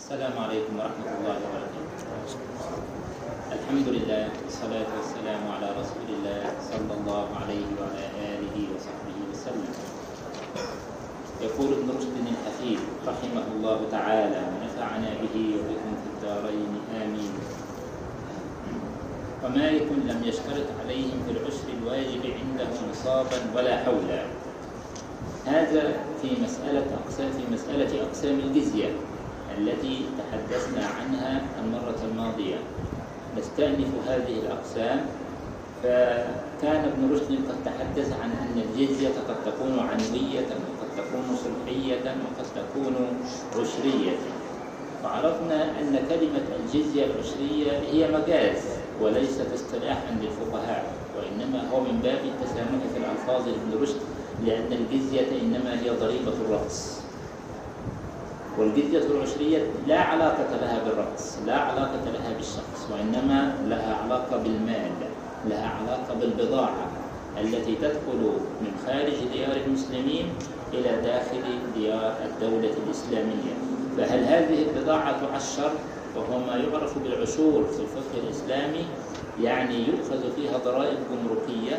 السلام عليكم ورحمة الله وبركاته. الحمد لله والصلاة والسلام على رسول الله صلى الله عليه وعلى آله وصحبه وسلم. يقول ابن رشد الحفيد رحمه الله تعالى ونفعنا به وبكم في الدارين آمين. ومالك لم يشترط عليهم في العشر الواجب عنده نصابا ولا حولا. هذا في مسألة أقسام في مسألة أقسام الجزية. التي تحدثنا عنها المرة الماضية. نستأنف هذه الأقسام. فكان ابن رشد قد تحدث عن أن الجزية قد تكون عنوية وقد تكون صلحية وقد تكون عشرية. وعرفنا أن كلمة الجزية العشرية هي مجاز وليست اصطلاحا للفقهاء وإنما هو من باب التسامح في الألفاظ لابن رشد لأن الجزية إنما هي ضريبة الرأس. والجزية العشرية لا علاقة لها بالرأس لا علاقة لها بالشخص وإنما لها علاقة بالمال لها علاقة بالبضاعة التي تدخل من خارج ديار المسلمين إلى داخل ديار الدولة الإسلامية. فهل هذه البضاعة تعشر؟ وهو ما يعرف بالعشور في الفقه الإسلامي يعني يؤخذ فيها ضرائب جمركية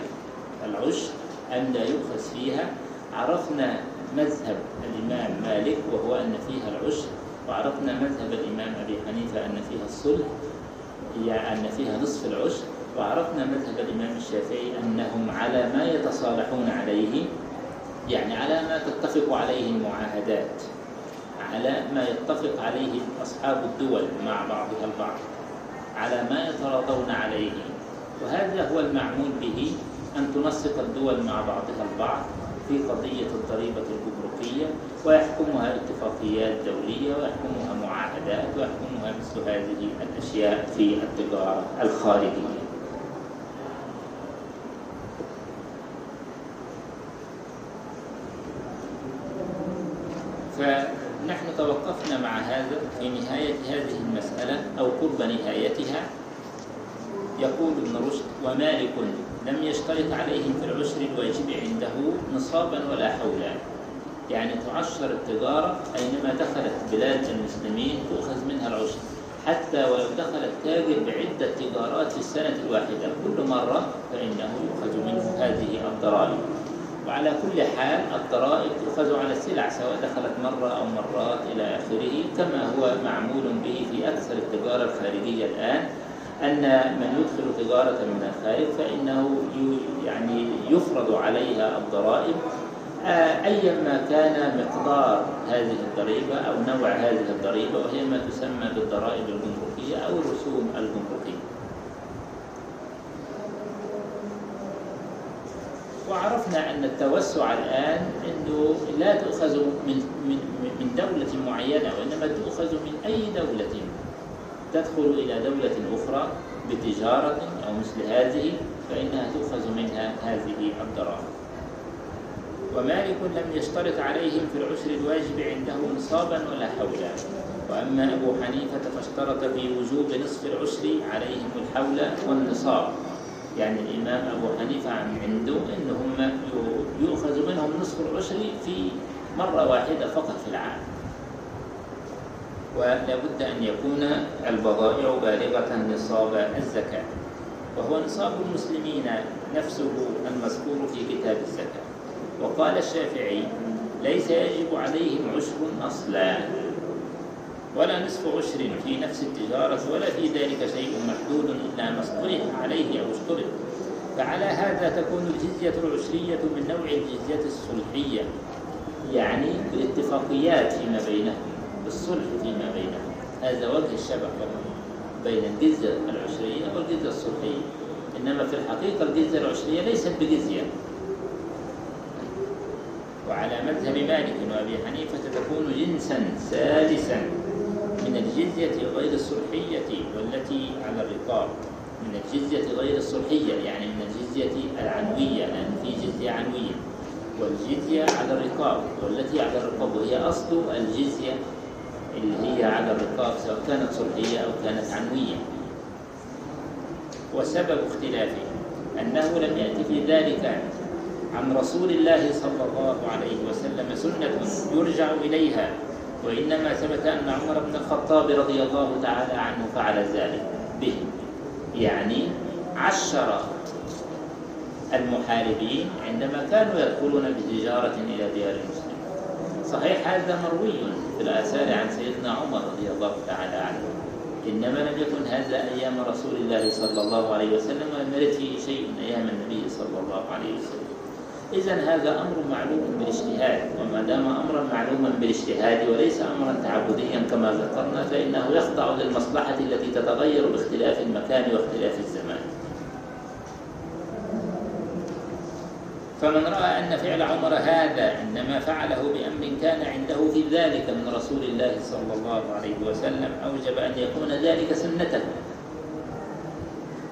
العشر أم لا يؤخذ فيها؟ عرفنا مذهب الإمام مالك وهو أن فيها العشر. وعرفنا مذهب الإمام أبي حنيفة أن فيها الصلح يعني أن فيها نصف العشر. وعرفنا مذهب الإمام الشافعي أنهم على ما يتصالحون عليه يعني على ما تتفق عليه المعاهدات على ما يتفق عليه أصحاب الدول مع بعضها البعض على ما يتراضون عليه. وهذا هو المعمول به أن تنسق الدول مع بعضها البعض. في قضية الضريبة الجمركية ويحكمها اتفاقيات دولية ويحكمها معاهدات ويحكمها مثل هذه الأشياء في التجارة الخارجية. فنحن توقفنا مع هذا في نهاية هذه المسألة أو قرب نهايتها. يقول ابن رشد ومالك لم يشترط عليهم في العشر الواجب عنده نصابا ولا حولا. يعني تعشر التجارة أينما دخلت بلاد المسلمين تؤخذ منها العشر حتى ولو دخل التاجر بعدة تجارات في السنة الواحدة كل مرة فإنه يؤخذ منه هذه الضرائب. وعلى كل حال الضرائب تؤخذ على السلع سواء دخلت مرة أو مرات إلى آخره كما هو معمول به في أكثر التجارة الخارجية الآن. أن من يدخل تجارة من الخارج فإنه يعني يفرض عليها الضرائب أيما كان مقدار هذه الضريبة أو نوع هذه الضريبة وهي ما تسمى بالضرائب الجمركية أو الرسوم الجمركية. وعرفنا أن التوسع الآن أنه لا تؤخذ من من من دولة معينة وإنما تؤخذ من أي دولة. تدخل إلى دولة أخرى بتجارة أو مثل هذه فإنها تؤخذ منها هذه الضرائب. ومالك لم يشترط عليهم في العشر الواجب عنده نصابا ولا حولا. وأما أبو حنيفة فاشترط في وجوب نصف العشر عليهم الحول والنصاب. يعني الإمام أبو حنيفة عنده أنهم يؤخذ منهم نصف العشر في مرة واحدة فقط في العام. ولا بد أن يكون البضائع بالغة نصاب الزكاة وهو نصاب المسلمين نفسه المذكور في كتاب الزكاة. وقال الشافعي ليس يجب عليهم عشر أصلا ولا نصف عشر في نفس التجارة ولا في ذلك شيء محدود إلا ما اصطلح عليه أو اشترط فعلى هذا تكون الجزية العشرية من نوع الجزية الصلحية يعني بالاتفاقيات فيما بينهم بالصلح فيما بينهم هذا وجه الشبه بين الجزية العشرية والجزية الصلحية. إنما في الحقيقة الجزية العشرية ليست بجزية. وعلى مذهب مالك وأبي حنيفة تكون جنسا سادسا من الجزية غير الصلحية والتي على الرقاب. من الجزية غير الصلحية يعني من الجزية العنوية لأن في جزية عنوية والجزية على الرقاب والتي على الرقاب وهي أصل الجزية اللي هي على الرقاب سواء كانت صلحية أو كانت عنوية. وسبب اختلافه أنه لم يأتي في ذلك عن رسول الله صلى الله عليه وسلم سنة يرجع إليها وإنما ثبت أن عمر بن الخطاب رضي الله تعالى عنه فعل ذلك به. يعني عشر المحاربين عندما كانوا يدخلون بتجارة إلى ديار المسلمين. صحيح هذا مروي في الآثار عن سيدنا عمر رضي الله تعالى عنه. إنما لم يكن هذا أيام رسول الله صلى الله عليه وسلم ولم يرد فيه شيء أيام النبي صلى الله عليه وسلم. إذا هذا أمر معلوم بالاجتهاد وما دام أمرا معلوما بالاجتهاد وليس أمرا تعبديا كما ذكرنا فإنه يخضع للمصلحة التي تتغير باختلاف المكان واختلاف الزمان. فمن رأى أن فعل عمر هذا إنما فعله بأمر كان عنده في ذلك من رسول الله صلى الله عليه وسلم أوجب أن يكون ذلك سنته.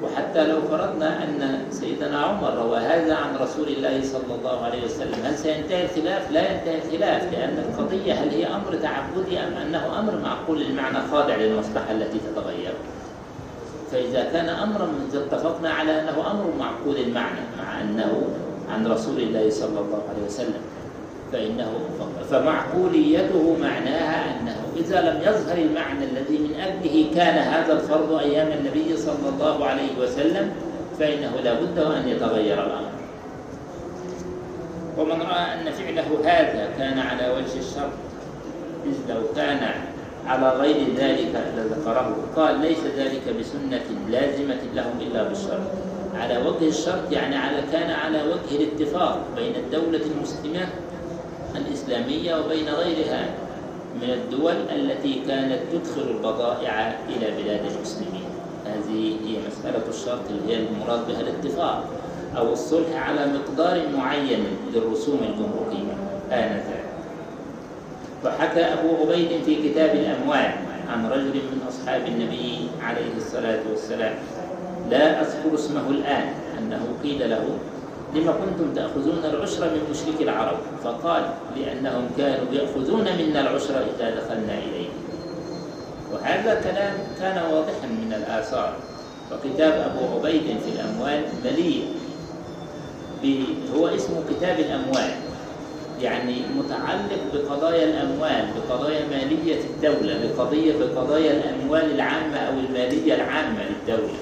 وحتى لو فرضنا أن سيدنا عمر روى هذا عن رسول الله صلى الله عليه وسلم هل سينتهي الخلاف؟ لا ينتهي الخلاف لأن القضية هل هي أمر تعبدي أم أنه أمر معقول؟ المعنى خاضع للمصلحة التي تتغير. فإذا كان أمرا اتفقنا على أنه أمر معقول المعنى مع أنه عن رسول الله صلى الله عليه وسلم. فإنه فمعقوليته معناها أنه إذا لم يظهر المعنى الذي من أجله كان هذا الفرض أيام النبي صلى الله عليه وسلم فإنه لا بد أن يتغير الأمر. ومن رأى أن فعله هذا كان على وجه الشرط إذ لو كان على غير ذلك لذكره. قال ليس ذلك بسنة لازمة لهم إلا بالشرط. على وجه الشرط يعني على كان على وجه الاتفاق بين الدولة المسلمة الإسلامية وبين غيرها من الدول التي كانت تدخل البضائع إلى بلاد المسلمين. هذه هي مسألة الشرط اللي هي المراد بها الاتفاق أو الصلح على مقدار معين للرسوم الجمركية آنذاك. وحكى أبو عبيد في كتاب الأموال عن رجل من أصحاب النبي عليه الصلاة والسلام لا أذكر اسمه الآن أنه قيل له لما كنتم تأخذون العشر من مشرك العرب؟ فقال لأنهم كانوا يأخذون منا العشر إذا دخلنا إليه. وهذا كلام كان واضحا من الآثار. وكتاب أبو عبيد في الأموال مليء هو اسمه كتاب الأموال يعني متعلق بقضايا الأموال بقضايا مالية الدولة بقضية بقضايا الأموال العامة أو المالية العامة للدولة.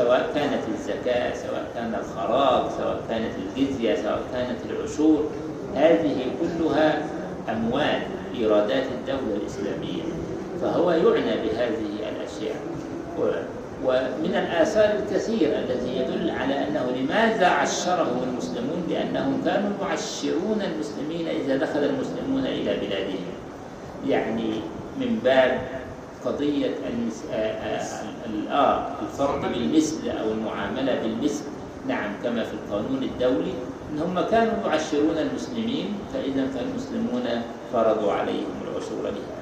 سواء كانت الزكاة سواء كان الخراج سواء كانت الجزية سواء كانت العشور هذه كلها أموال إيرادات الدولة الإسلامية. فهو يعنى بهذه الأشياء. ومن الآثار الكثيرة التي يدل على أنه لماذا عشره المسلمون؟ لأنهم كانوا يعشرون المسلمين إذا دخل المسلمون إلى بلادهم. يعني من باب قضية آه، آه، الفرض بالمثل أو المعاملة بالمثل نعم كما في القانون الدولي. إن هم كانوا يعشرون المسلمين فإذا فالمسلمون فرضوا عليهم العشور لهذا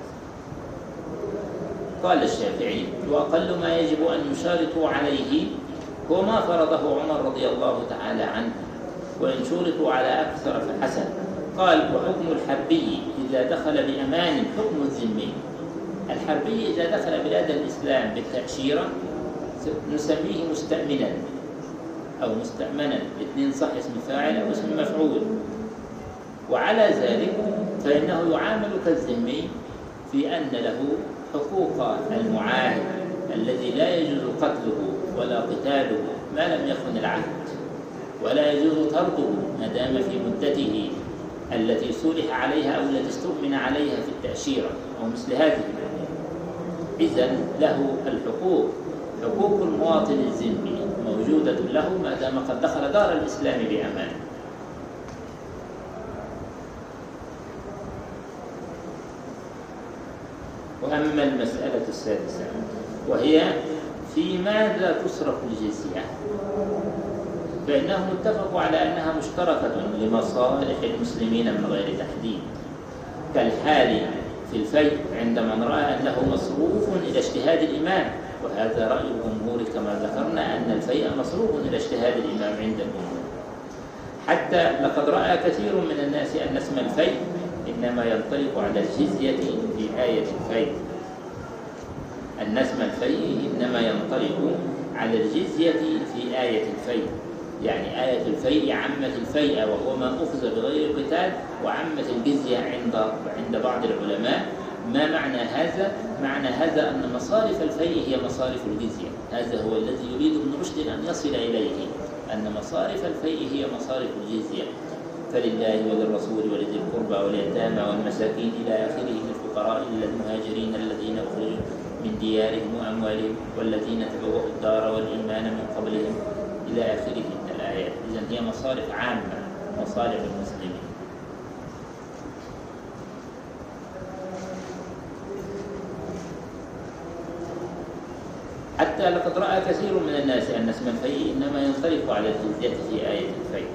قال الشافعي وأقل ما يجب أن يشارطوا عليه هو ما فرضه عمر رضي الله تعالى عنه وإن شرطوا على أكثر فحسن. قال وحكم الحربي إذا دخل بأمان حكم الذمي. الحربي إذا دخل بلاد الإسلام بالتأشيرة نسميه مستأمنا أو مستأمنا الاثنين صح اسم فاعل أو اسم مفعول. وعلى ذلك فإنه يعامل كالذمي في أن له حقوق المعاهد الذي لا يجوز قتله ولا قتاله ما لم يكن العهد ولا يجوز طرده ما دام في مدته التي صلح عليها أو التي استؤمن عليها في التأشيرة أو مثل هذه. إذا له الحقوق. حقوق المواطن الذمي موجودة له ما دام قد دخل دار الإسلام بأمان. وأما المسألة السادسة وهي في ماذا تصرف الجزية؟ فإنهم اتفقوا على أنها مشتركة لمصالح المسلمين من غير تحديد. كالحال في الفيء عندما رأى أنه مصروف إلى اجتهاد الإمام. وهذا رأي الجمهور كما ذكرنا أن الفيء مصروف إلى اجتهاد الإمام عند الجمهور. حتى لقد رأى كثير من الناس أن اسم الفيء إنما ينطلق على الجزية في آية الفيء. أن اسم الفيء إنما ينطلق على الجزية في آية الفيء. يعني آية الفيء عمت الفيء وهو ما أخذ بغير قتال وعمت الجزية عند عند بعض العلماء. ما معنى هذا؟ معنى هذا أن مصارف الفيء هي مصارف الجزية. هذا هو الذي يريد ابن رشد أن يصل إليه أن مصارف الفيء هي مصارف الجزية. فلله وللرسول ولذي القربى واليتامى والمساكين إلى آخره للفقراء المهاجرين الذين أخرجوا من ديارهم وأموالهم والذين تبوأوا الدار والإيمان من قبلهم إلى آخره. الآيات إذن هي مصارف عامة مصالح المسلمين. حتى لقد رأى كثير من الناس أن اسم الفيء إنما ينطلق على الجزية في آية الفيء.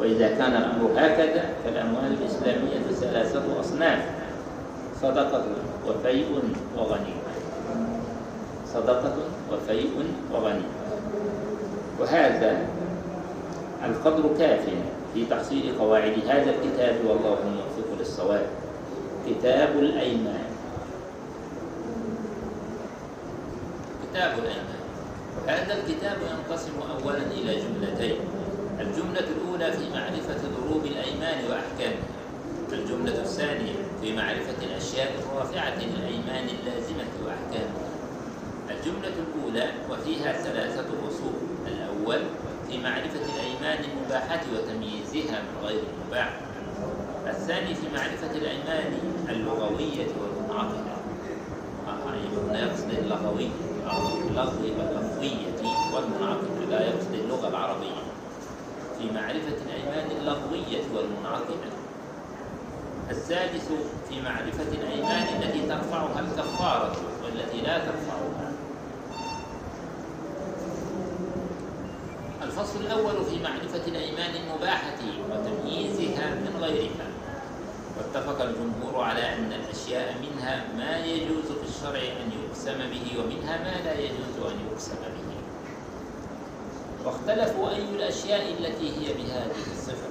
وإذا كان الأمر هكذا فالأموال الإسلامية ثلاثة أصناف صدقة وفيء وغنيمة. صدقة وفيء وغنيمة. وهذا القدر كاف في تحصيل قواعد هذا الكتاب والله الموفق للصواب. كتاب الأيمان. كتاب الأيمان. هذا الكتاب ينقسم أولا إلى جملتين. الجملة الأولى في معرفة ضروب الأيمان وأحكامها. الجملة الثانية في معرفة الأشياء الرافعة للأيمان اللازمة وأحكامها. الجملة الأولى وفيها ثلاثة أصول. الأول في معرفة الأيمان المباحة وتمييزها من غير المباح. الثاني في معرفة الأيمان اللغوية والمنعقدة آه يقصد اللغوية اللغوية والمنعقدة لا يقصد اللغة العربية. في معرفة الأيمان اللغوية والمنعقدة. الثالث في معرفة الأيمان التي ترفعها الكفارة والتي لا ترفعها. الفصل الأول في معرفة الأيمان المباحة وتمييزها من غيرها. واتفق الجمهور على أن الأشياء منها ما يجوز في الشرع أن يقسم به ومنها ما لا يجوز أن يقسم به. واختلفوا أي الأشياء التي هي بهذه الصفة.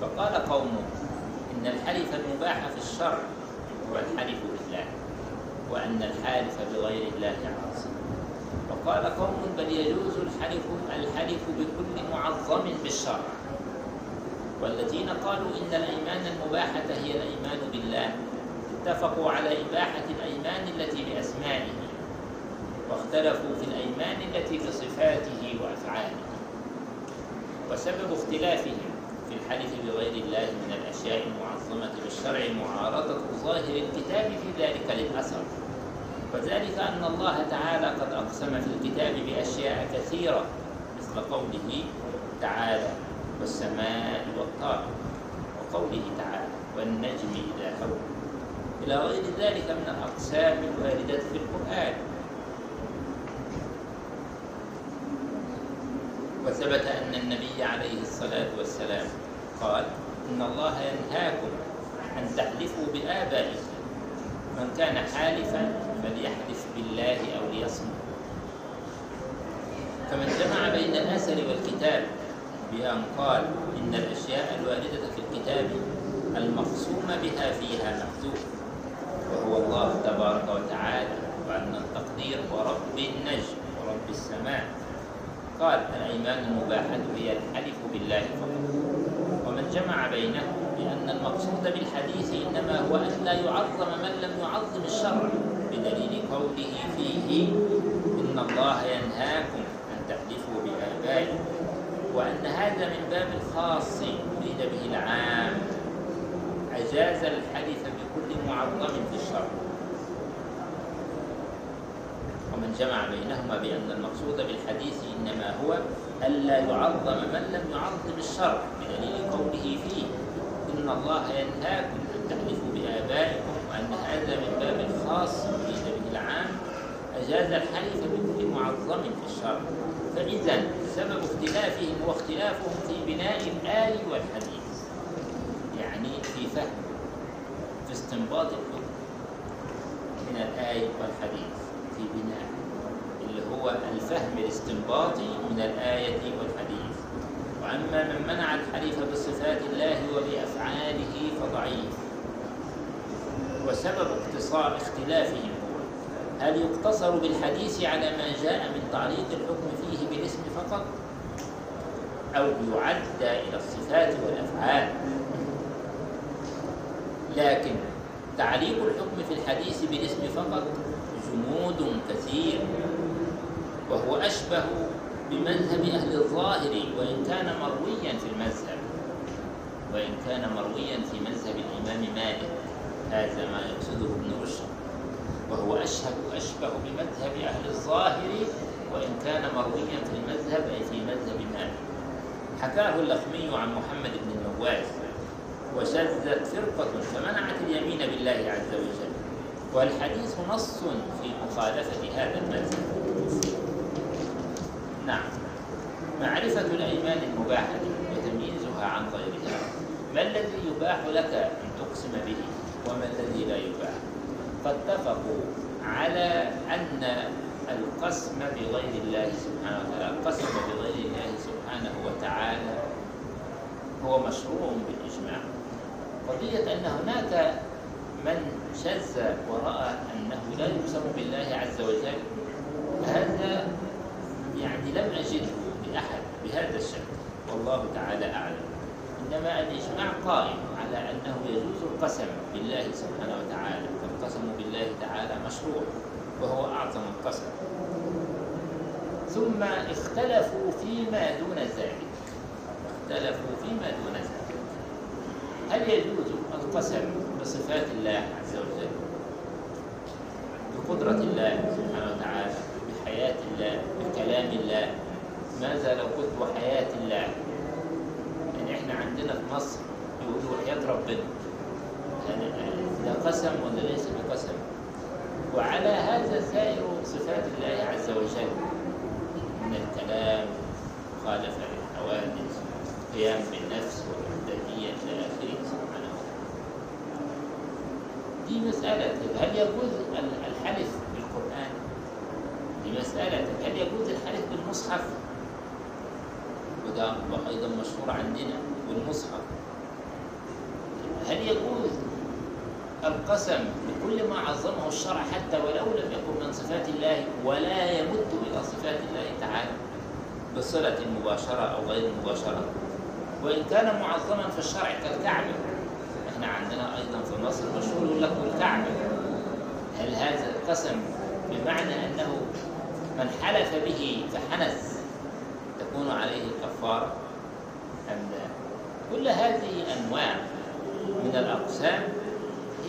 فقال قوم إن الحلف المباح في الشرع هو الحلف بالله وأن الحالف بغير الله عاصم وقال قوم بل يجوز الحلف الحلف بكل معظم بالشرع. والذين قالوا إن الأيمان المباحة هي الأيمان بالله اتفقوا على إباحة الأيمان التي بأسمائه واختلفوا في الأيمان التي بصفاته وأفعاله. وسبب اختلافهم في الحلف بغير الله من الأشياء المعظمة بالشرع معارضة ظاهر الكتاب في ذلك للأثر وذلك أن الله تعالى قد أقسم في الكتاب بأشياء كثيرة مثل قوله تعالى والسماء والطارق وقوله تعالى والنجم إذا هوى إلى غير ذلك من الأقسام الواردة في القرآن. وثبت أن النبي عليه الصلاة والسلام قال إن الله ينهاكم أن تحلفوا بآبائكم من كان حالفا فليحلف بالله أو ليصمت. فمن جمع بين الأثر والكتاب بأن قال إن الأشياء الواردة في الكتاب المقسوم بها فيها محذوف وهو الله تبارك وتعالى وأن التقدير ورب النجم ورب السماء. قال الأيمان المباحة هي الحلف بالله فقط. ومن جمع بينه بأن المقصود بالحديث إنما هو أن لا يعظم من لم يعظم الشرع. بدليل قوله فيه إن الله ينهاكم أن تحلفوا بآبائكم وأن هذا من باب الخاص يريد به العام. أجاز الحلف بكل معظم في الشرع. ومن جمع بينهما بأن المقصود بالحديث إنما هو ألا يعظم من لم يعظم الشرع بدليل قوله فيه إن الله ينهاكم أن تحلفوا بآبائكم وأن هذا من باب الخاص به العام أجاز الحلف بكل معظم في الشرع. فإذا سبب اختلافهم هو اختلافهم في بناء الآي والحديث. يعني في فهم في استنباط الحكم من الآي والحديث في بناء اللي هو الفهم الاستنباطي من الآية والحديث. وأما من منع الحليف بصفات الله وبأفعاله فضعيف. وسبب اقتصار اختلافهم هل يقتصر بالحديث على ما جاء من تعليق الحكم فيه بالاسم فقط؟ أو يعدى إلى الصفات والأفعال. لكن تعليق الحكم في الحديث بالاسم فقط جمود كثير وهو أشبه بمذهب أهل الظاهر وإن كان مرويا في المذهب وإن كان مرويا في مذهب الإمام مالك. هذا ما يقصده ابن رشد وهو أشهب أشبه بمذهب أهل الظاهر وإن كان مرويا في المذهب أي في مذهب مالك. حكاه اللخمي عن محمد بن النواس وشذت فرقة فمنعت اليمين بالله عز وجل. والحديث نص في مخالفة هذا المذهب. نعم. معرفة الأيمان المباحة وتمييزها عن غيرها. ما الذي يباح لك أن تقسم به؟ وما الذي لا يباح. قد اتفقوا على أن القسم بغير الله سبحانه وتعالى القسم بغير الله سبحانه وتعالى هو مشروع بالإجماع. قضية أن هناك من شذ ورأى أنه لا يقسم بالله عز وجل. هذا يعني لم أجده لأحد بهذا الشكل. والله تعالى أعلم. إنما الإجماع قائم على أنه يجوز القسم بالله سبحانه وتعالى فالقسم بالله تعالى مشروع وهو أعظم القسم. ثم اختلفوا فيما دون ذلك. اختلفوا فيما دون ذلك. هل يجوز القسم بصفات الله عز وجل؟ بقدرة الله سبحانه وتعالى بحياة الله بكلام الله؟ ماذا لو قلت وحياة الله يعني إحنا عندنا في مصر يقولوا وحياة ربنا. يعني ده قسم ولا ليس بقسم. وعلى هذا سائر صفات الله عز وجل. من الكلام مخالفة للحوادث قيام بالنفس والوحدانية إلى آخره سبحانه دي مسألة. هل يجوز الحلف بالقرآن؟ دي مسألة. هل يجوز الحلف بالمصحف؟ وده أيضا مشهور عندنا بالمصحف هل يجوز القسم بكل ما عظمه الشرع حتى ولو لم يكن من صفات الله ولا يمد إلى صفات الله تعالى؟ بصلة مباشرة أو غير مباشرة. وإن كان معظما في الشرع كالكعبة. إحنا عندنا أيضا في مصر مشهور يقول لك الكعبة. هل هذا القسم بمعنى أنه من حلف به فحنث تكون عليه كفارة؟ أم لا؟ كل هذه أنواع من الأقسام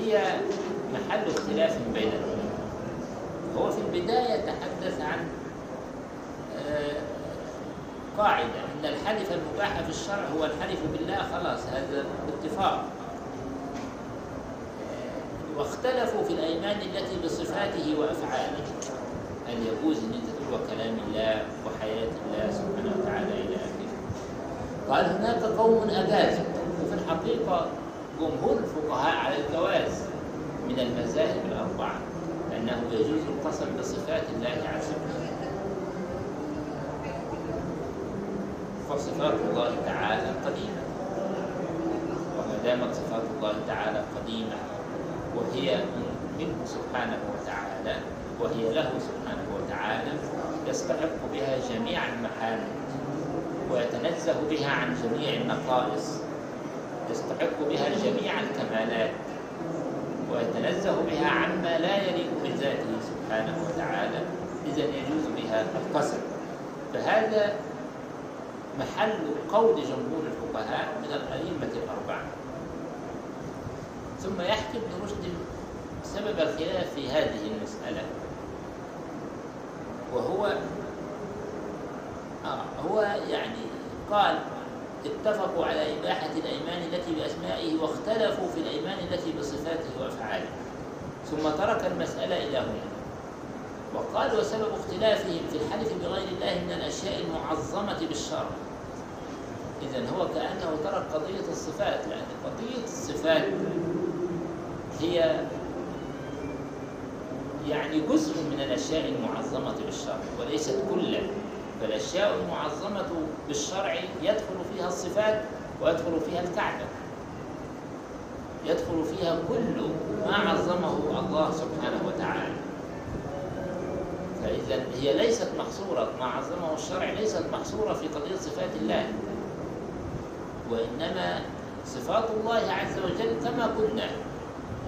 هي محل اختلاف بين العلماء هو في البداية تحدث عن قاعدة أن الحلف المباح في الشرع هو الحلف بالله خلاص هذا اتفاق واختلفوا في الأيمان التي بصفاته وأفعاله. هل يجوز أن أنت تقول كلام الله وحياة الله سبحانه وتعالى إلى آخره؟ قال هناك قوم أجازوا وفي الحقيقة جمهور الفقهاء على الجواز من المذاهب الأربعة أنه يجوز القسم بصفات الله عز وجل. فصفات الله تعالى قديمة. وما دامت صفات الله تعالى قديمة وهي منه سبحانه وتعالى وهي له سبحانه وتعالى يستحق بها جميع المحامد ويتنزه بها عن جميع النقائص يستحق بها جميع الكمالات ويتنزه بها عما لا يليق بذاته سبحانه وتعالى. إذا يجوز بها القسم فهذا محل قول جمهور الفقهاء من الأئمة الأربعة. ثم يحكي ابن رشد سبب الخلاف في هذه المسألة. وهو آه هو يعني قال اتفقوا على إباحة الأيمان التي بأسمائه واختلفوا في الأيمان التي بصفاته وأفعاله. ثم ترك المسألة إلى هنا. وقال وسبب اختلافهم في الحلف بغير الله من الأشياء المعظمة بالشرع. إذا هو كأنه ترك قضية الصفات لأن قضية الصفات هي يعني جزء من الأشياء المعظمة بالشرع وليست كلا فالأشياء المعظمة بالشرع يدخل فيها الصفات ويدخل فيها الكعبة. يدخل فيها كل ما عظمه الله سبحانه وتعالى. فإذا هي ليست محصورة ما عظمه الشرع ليست محصورة في قضية صفات الله. وإنما صفات الله عز وجل كما قلنا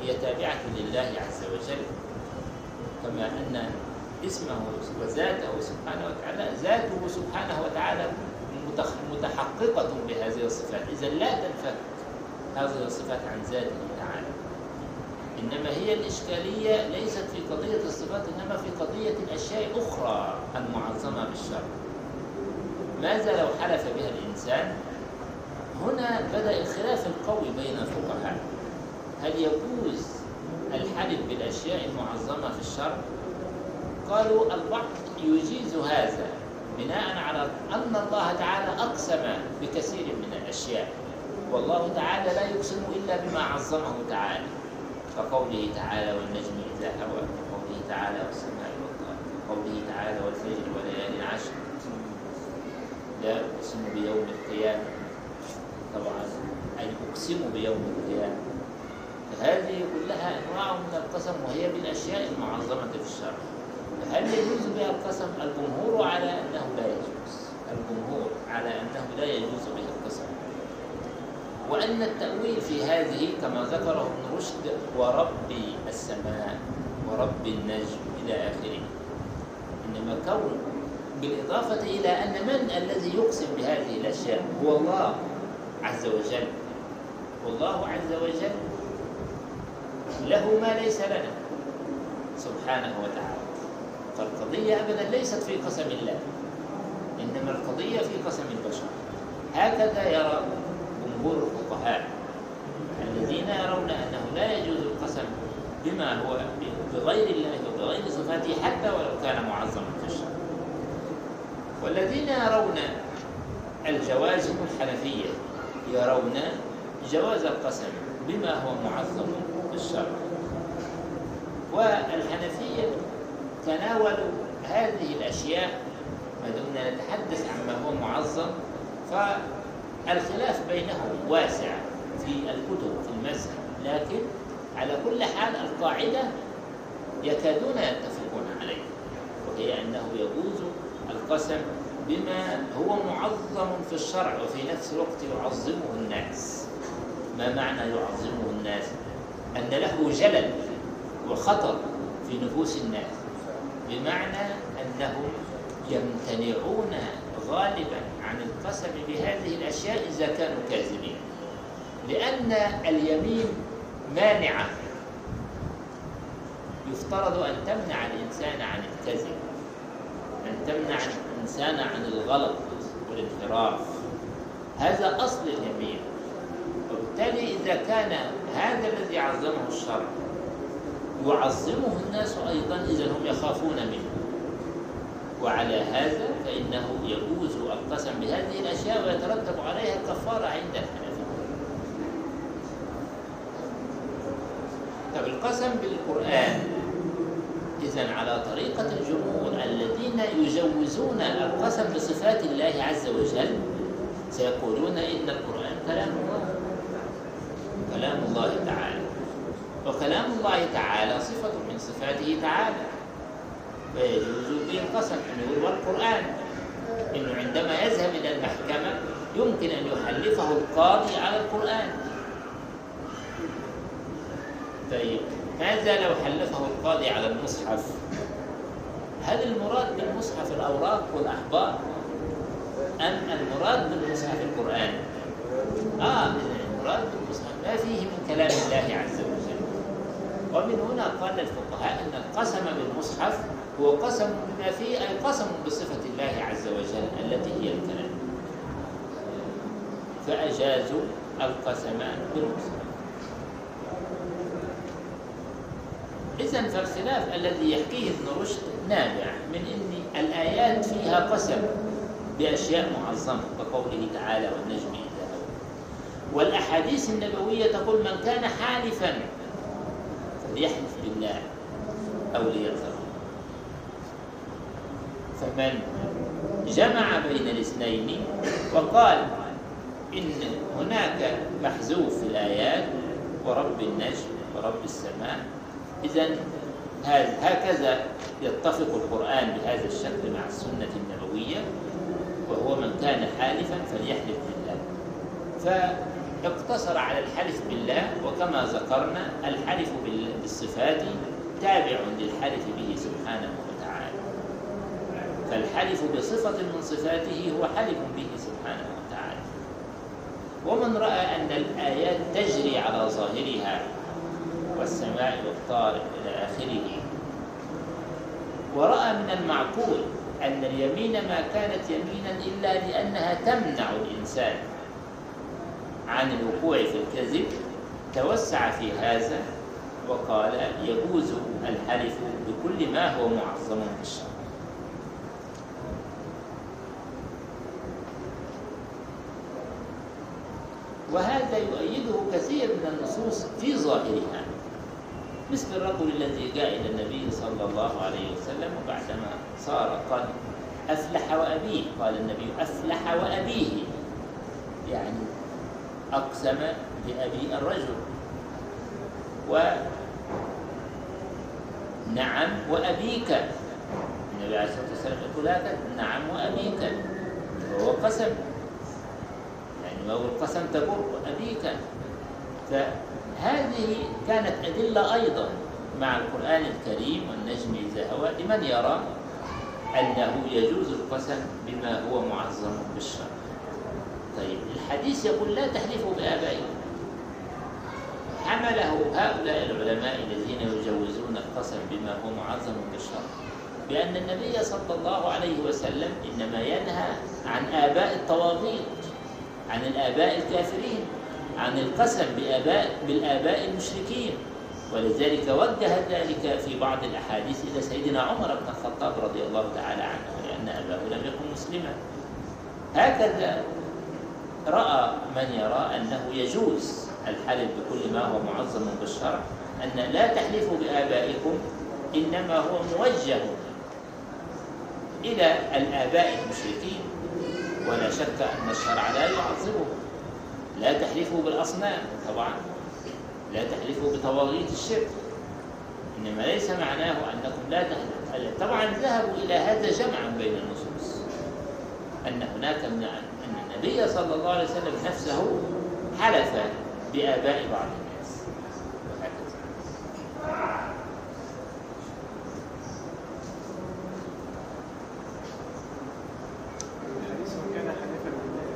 هي تابعة لله عز وجل. كما أن اسمه وذاته سبحانه وتعالى ذاته سبحانه وتعالى متحققة بهذه الصفات. إذا لا تنفك هذه الصفات عن ذاته تعالى. إنما هي الإشكالية ليست في قضية الصفات إنما في قضية الأشياء أخرى المعظمة بالشرع. ماذا لو حلف بها الإنسان؟ هنا بدأ الخلاف القوي بين الفقهاء. هل يجوز الحلف بالأشياء المعظمة في الشرع؟ قالوا البعض يجيز هذا. بناء على أن الله تعالى أقسم بكثير من الأشياء. والله تعالى لا يقسم إلا بما عظمه تعالى كقوله تعالى والنجم إذا هوى وقوله تعالى والسماء والطارق وقوله تعالى والفجر وليالي العشر لا أقسم بيوم القيامة طبعا أي أقسم بيوم القيامة. هذه كلها أنواع من القسم وهي بالأشياء المعظمة في الشرع. هل يجوز بها القسم؟ الجمهور على أنه لا يجوز. الجمهور على أنه لا يجوز بها القسم. وأن التأويل في هذه كما ذكره ابن رشد ورب السماء ورب النجم إلى آخره. إنما كون بالإضافة إلى أن من الذي يقسم بهذه الأشياء؟ هو الله عز وجل. والله عز وجل له ما ليس لنا سبحانه وتعالى. فالقضية أبدا ليست في قسم الله إنما القضية في قسم البشر. هكذا يرى جمهور الفقهاء الذين يرون أنه لا يجوز القسم بما هو بغير الله وبغير صفاته حتى ولو كان معظما في الشرع. والذين يرون الجواز الحنفية يرون جواز القسم بما هو معظم في الشرع. والحنفية تناولوا هذه الأشياء ما دمنا نتحدث عما هو معظم فالخلاف بينهم واسع في الكتب في المذهب. لكن على كل حال القاعدة يكادون يتفقون عليها وهي أنه يجوز القسم بما هو معظم في الشرع وفي نفس الوقت يعظمه الناس. ما معنى يعظمه الناس؟ أن له جلل وخطر في نفوس الناس. بمعنى أنهم يمتنعون غالبا عن القسم بهذه الأشياء إذا كانوا كاذبين. لأن اليمين مانعة. يفترض أن تمنع الإنسان عن الكذب أن تمنع الإنسان عن الغلط والانحراف. هذا أصل اليمين. وبالتالي إذا كان هذا الذي عظمه الشرع يعظمه الناس أيضا إذا هم يخافون منه. وعلى هذا فإنه يجوز القسم بهذه الأشياء ويترتب عليها الكفارة عند الحنفية. طب القسم بالقرآن. إذا على طريقة الجمهور الذين يجوزون القسم بصفات الله عز وجل سيقولون إن القرآن كلام الله. كلام الله تعالى. وكلام الله تعالى صفة من صفاته تعالى. فيجوز به القسم أن يقول والقرآن إنه عندما يذهب إلى المحكمة يمكن أن يحلفه القاضي على القرآن. طيب ماذا لو حلفه القاضي على المصحف؟ هل المراد بالمصحف الأوراق والأحبار أم المراد بالمصحف القرآن آه المراد بالمصحف. ما فيه من كلام الله عز وجل ومن هنا قال الفقهاء أن القسم بالمصحف هو قسم بما فيه أي قسم بصفة الله عز وجل التي هي الكلام. فأجازوا القسم بالمصحف. إذا فالخلاف الذي يحكيه ابن رشد نابع من أن الآيات فيها قسم بأشياء معظمة كقوله تعالى والنجم إذا والأحاديث النبوية تقول من كان حالفا فليحلف بالله أو ليذر فمن جمع بين الاثنين وقال إن هناك محذوف في الآيات ورب النجم ورب السماء إذا هكذا يتفق القرآن بهذا الشكل مع السنة النبوية وهو من كان حالفا فليحلف بالله. فاقتصر على الحلف بالله وكما ذكرنا الحلف بالصفات تابع للحلف به سبحانه وتعالى. فالحلف بصفة من صفاته هو حلف به سبحانه وتعالى. ومن رأى أن الآيات تجري على ظاهرها والسماء والطارق إلى آخره ورأى من المعقول أن اليمين ما كانت يمينا إلا لأنها تمنع الإنسان عن الوقوع في الكذب توسع في هذا وقال يجوز الحلف بكل ما هو معظم في الشرع وهذا يؤيده كثير من النصوص في ظاهرها مثل الرجل الذي جاء إلى النبي صلى الله عليه وسلم وبعدما صار قد أفلح وأبيه. قال النبي أفلح وأبيه. يعني أقسم بأبي الرجل. ونعم وأبيك. النبي عليه الصلاة والسلام يقول هذا نعم وأبيك. وهو قسم. يعني ما هو القسم تبر أبيك فهذه كانت أدلة أيضا مع القرآن الكريم والنجم إذا هوى لمن يرى أنه يجوز القسم بما هو معظم بالشرع. طيب الحديث يقول لا تحلفوا بآبائكم حمله هؤلاء العلماء الذين يجوزون القسم بما هو معظم بالشرع بأن النبي صلى الله عليه وسلم إنما ينهى عن آباء الطواغيت عن الآباء الكافرين عن القسم بآباء بالآباء المشركين. ولذلك وجه ذلك في بعض الأحاديث إلى سيدنا عمر بن الخطاب رضي الله تعالى عنه لأن أباه لم يكن مسلما. هكذا رأى من يرى أنه يجوز الحلف بكل ما هو معظم بالشرع أن لا تحلفوا بآبائكم إنما هو موجه إلى الآباء المشركين. ولا شك أن الشرع لا يعظمه. لا تحلفوا بالأصنام طبعا لا تحلفوا بطواغيت الشرك. إنما ليس معناه أنكم لا تحلفوا. طبعا ذهبوا إلى هذا جمعا بين النصوص أن هناك من أن النبي صلى الله عليه وسلم نفسه حلف بآباء بعض الناس وهكذا الحديث من كان حليفا بالله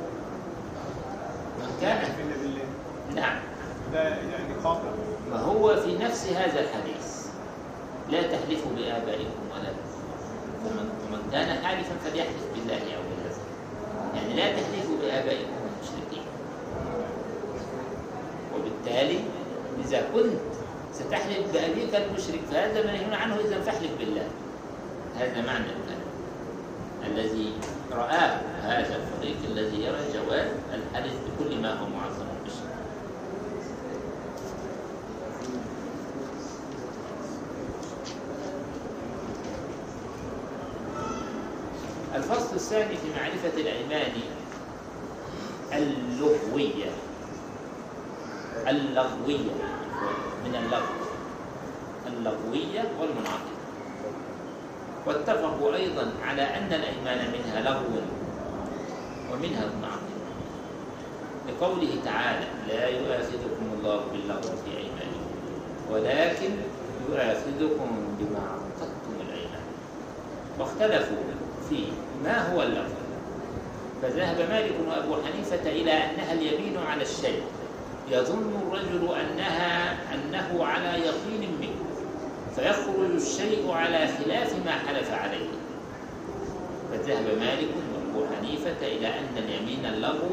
من كان حلف بالله نعم ده يعني قاطع ما هو في نفس هذا الحديث لا تحلفوا بآبائكم ولا ومن, ومن كان حالفا فليحلف بالله أو بالله يعني لا تحلفوا بآبائكم المشركين وبالتالي إذا كنت ستحلف بأبيك المشرك فهذا منهي عنه إذا فاحلف بالله هذا معنى الكلام الذي رآه هذا الفريق الذي يرى جواز الحلف بكل ما هو معظم بالشرع الفصل الثاني في معرفة الأيمان اللغوية. اللغوية. من اللغو. اللغوية والمنعقدة واتفقوا أيضا على أن الأيمان منها لغو ومنها منعقدة لقوله تعالى لا يؤاخذكم الله باللغو في أيمانكم ولكن يؤاخذكم بما عقدتم الأيمان. واختلفوا في ما هو اللغو. فذهب مالك وأبو حنيفة إلى أنها اليمين على الشيء. يظن الرجل أنها أنه على يقين منه. فيخرج الشيء على خلاف ما حلف عليه. فذهب مالك وأبو حنيفة إلى أن اليمين اللغو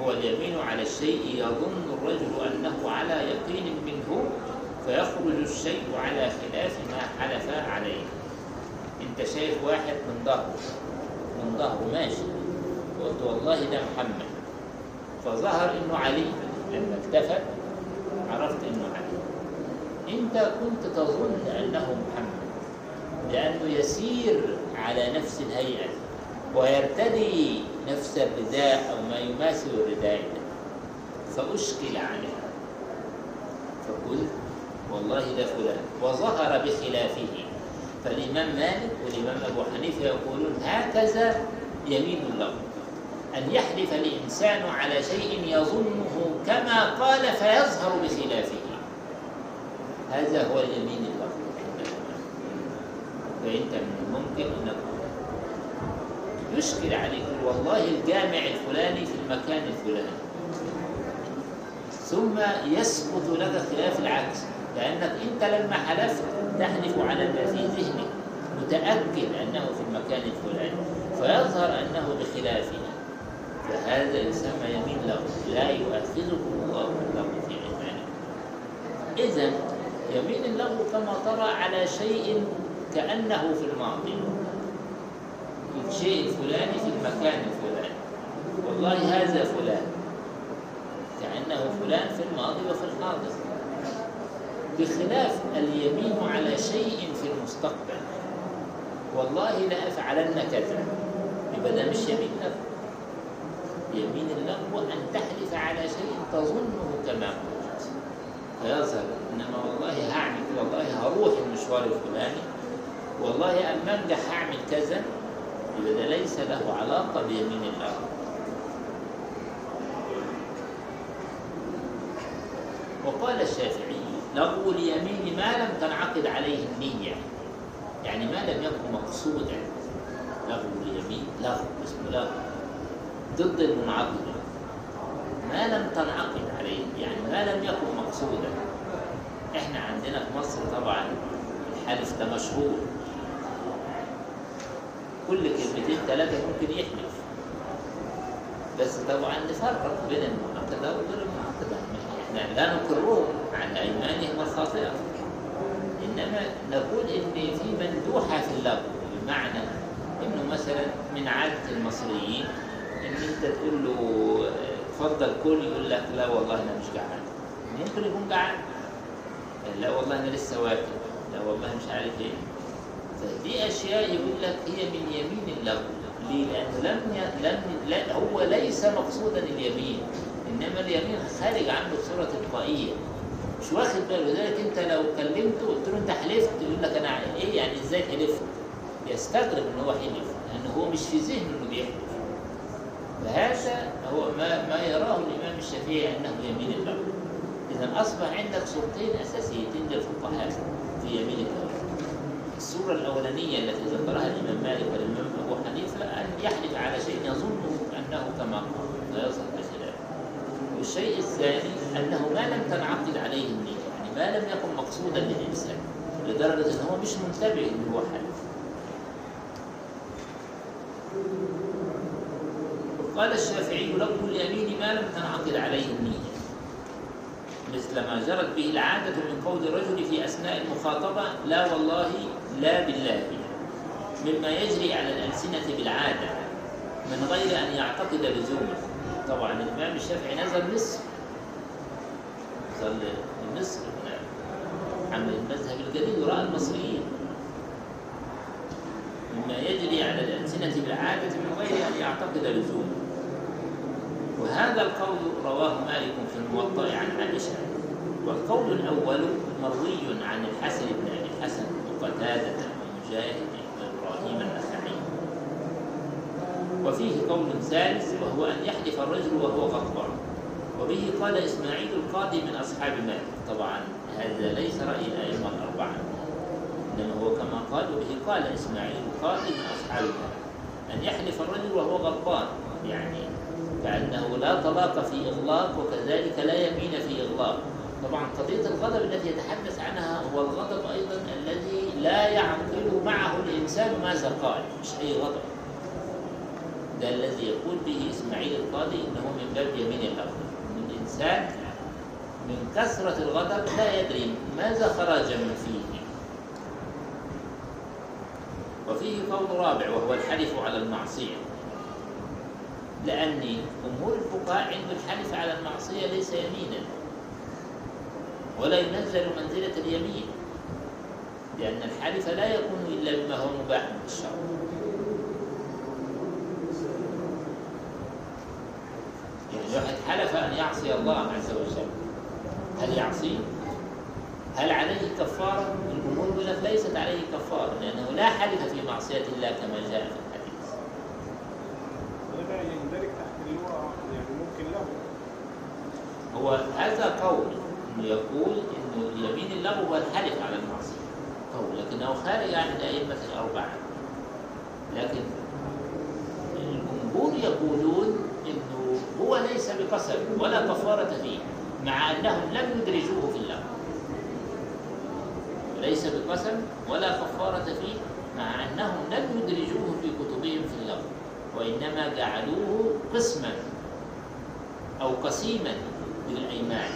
هو اليمين على الشيء. يظن الرجل أنه على يقين منه. فيخرج الشيء على خلاف ما حلف عليه. أنت شايف واحد من ظهره. من ظهره ماشي. قلت والله ده محمد. فظهر إنه علي. لما التفت عرفت إنه علي. أنت كنت تظن أنه محمد لأنه يسير على نفس الهيئة ويرتدي نفس الرداء أو ما يماثل الرداء فأشكل عليه. فقلت والله ده فلان. وظهر بخلافه. فالإمام مالك والإمام أبو حنيفة يقولون هكذا يمين اللغو أن يحلف الإنسان على شيء يظنه كما قال فيظهر بخلافه. هذا هو اليمين اللغو فأنت من الممكن أنك يشكل عليك والله الجامع الفلاني في المكان الفلاني. ثم يثبت لك خلاف العكس. لأنك أنت لما حلفت تحلف على ما في ذهنك متأكد أنه في المكان الفلاني. فيظهر أنه بخلافه. فهذا يسمى يمين له لا يؤاخذه الله له في إيمانه إذا يمين اللغو كما ترى على شيء كأنه في الماضي. الشيء الفلاني في المكان الفلاني. والله هذا فلان. كأنه فلان في الماضي وفي الحاضر. بخلاف اليمين على شيء في المستقبل. والله لأفعلن كذا. يبقى ده مش يمين يمين اللغو أن تحلف على شيء تظنه كما قلت. فيظهر إنما والله هعمل والله هروح المشوار الفلاني والله أنجح هعمل كذا ده ليس له علاقة بيمين اللغو وقال الشافعي لغو اليمين ما لم تنعقد عليه النية. يعني ما لم يكن مقصودا. لغو اليمين لغو اسمه لغو ضد المنعقدة ما لم تنعقد عليه يعني ما لم يكن مقصودا. إحنا عندنا في مصر طبعا الحلف ده مشهور. كل كلمتين ثلاثة ممكن يحلف بس طبعا نفرق بين المنعقدة وغير المنعقدة إحنا لا نقرهم عن أيمانهم الخاطئة. إنما نقول إن في مندوحة في اللغو بمعنى إنه مثلا من عادة المصريين إن أنت تقول له اتفضل كل يقول لك لا والله أنا مش جعان. ممكن يكون جعان. لا والله أنا لسه واكل. لا والله مش عارف إيه. فدي أشياء يقول لك هي من يمين اللغو ليه؟ لأنه لم ي... لم لا هو ليس مقصودا اليمين. إنما اليمين خارج عنه بصوره تلقائيه مش واخد باله لذلك أنت لو كلمته قلت له أنت حلفت يقول لك أنا إيه يعني إزاي حلفت؟ يستغرب إن هو حلف لأنه هو مش في ذهنه إنه بيحلف. فهذا هو ما ما يراه الإمام الشافعي أنه يمين اللغو اذا أصبح عندك صورتين أساسيتين للفقهاء في يمين اللغو الصورة الأولانية التي ذكرها الإمام مالك والإمام أبو حنيفة أن يحلف على شيء يظنه أنه كما قال لا يظهر بخلافه والشيء الثاني أنه ما لم تنعقد عليه النية يعني ما لم يكن مقصودا للإنسان لدرجة أنه مش منتبه أنه هو حلف قال الشافعي لفظ اليمين ما لم تنعقد عليه النية. مثل ما جرت به العادة من قول الرجل في أثناء المخاطبة لا والله لا بالله. مما يجري على الألسنة بالعادة من غير أن يعتقد لزومه طبعا الإمام الشافعي نزل مصر. نزل مصر عمل المذهب الجديد ورأى المصريين. مما يجري على الألسنة بالعادة من غير أن يعتقد لزومه وهذا القول رواه مالك في الموطأ عن عائشة. والقول الأول مروي عن الحسن بن أبي الحسن وقتادة ومجاهد وإبراهيم النخعي وفيه قول ثالث وهو أن يحلف الرجل وهو غضبان. وبه قال إسماعيل القاضي من أصحاب مالك. طبعا هذا ليس رأي الأئمة الأربعة إنما هو كما قال وبه قال إسماعيل القاضي من أصحاب مالك. أن يحلف الرجل وهو غضبان. يعني كأنه لا طلاق في إغلاق وكذلك لا يمين في إغلاق. طبعا قضية الغضب التي يتحدث عنها هو الغضب أيضا الذي لا يعقل معه الإنسان ماذا قال مش أي غضب. ده الذي يقول به إسماعيل القاضي إنه من باب يمين الأرض. إن الإنسان من كثرة الغضب لا يدري ماذا خرج من فيه. وفيه قول رابع وهو الحلف على المعصية. لأن جمهور الفقهاء عند الحلف على المعصية ليس يمينا ولا ينزل منزلة اليمين لأن الحلف لا يكون إلا بما هو مباح بالشرع يعني واحد حلف أن يعصي الله عز وجل هل يعصيه؟ هل عليه كفارة؟ الجمهور ليست عليه كفارة لأنه لا حلف في معصية الله كما جاء في يندرج تحت هو يعني ممكن له هو هذا قول إنه يقول إنه يمين اللغو هو الحلف على المعصية. قول لكنه خارج عن الأئمة الأربعة. لكن الجمهور يقولون إنه هو ليس بقسم ولا كفاره فيه مع أنهم لم يدرجوه في اللغو ليس بقسم ولا كفاره فيه مع أنهم لم يدرجوه في كتبهم في اللغو وإنما جعلوه قسما أو قسيما للأيمان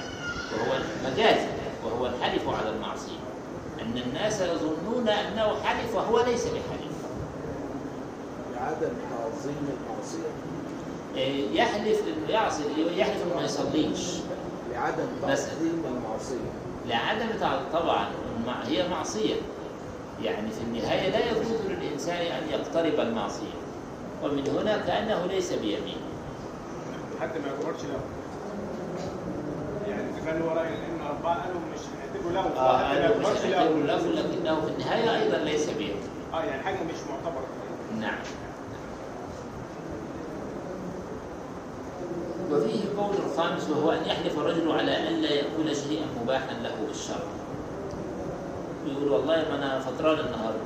وهو مجازي وهو الحلف على المعصية. أن الناس يظنون أنه حلف وهو ليس بحلف. لعدم تعظيم المعصية. إيه، يحلف انه يعصي يحلف انه ما يصليش. لعدم. تعظيم المعصية. لعدم طبعا هي معصية. يعني في النهاية لا يجوز للإنسان أن يقترب المعصية. ومن هنا كأنه ليس بيمين حتى ما يعتبرش له يعني هو رأي الائمه الاربعه قالوا مش هنعتبره له ما أنا مش له. لكنه في النهاية أيضا ليس بيمين آه يعني حاجة مش معتبرة. نعم. وفيه قول الخامس وهو أن يحلف الرجل على أن لا يأكل شيئا مباحا له بالشرع يقول والله ما أنا فطران النهاردة.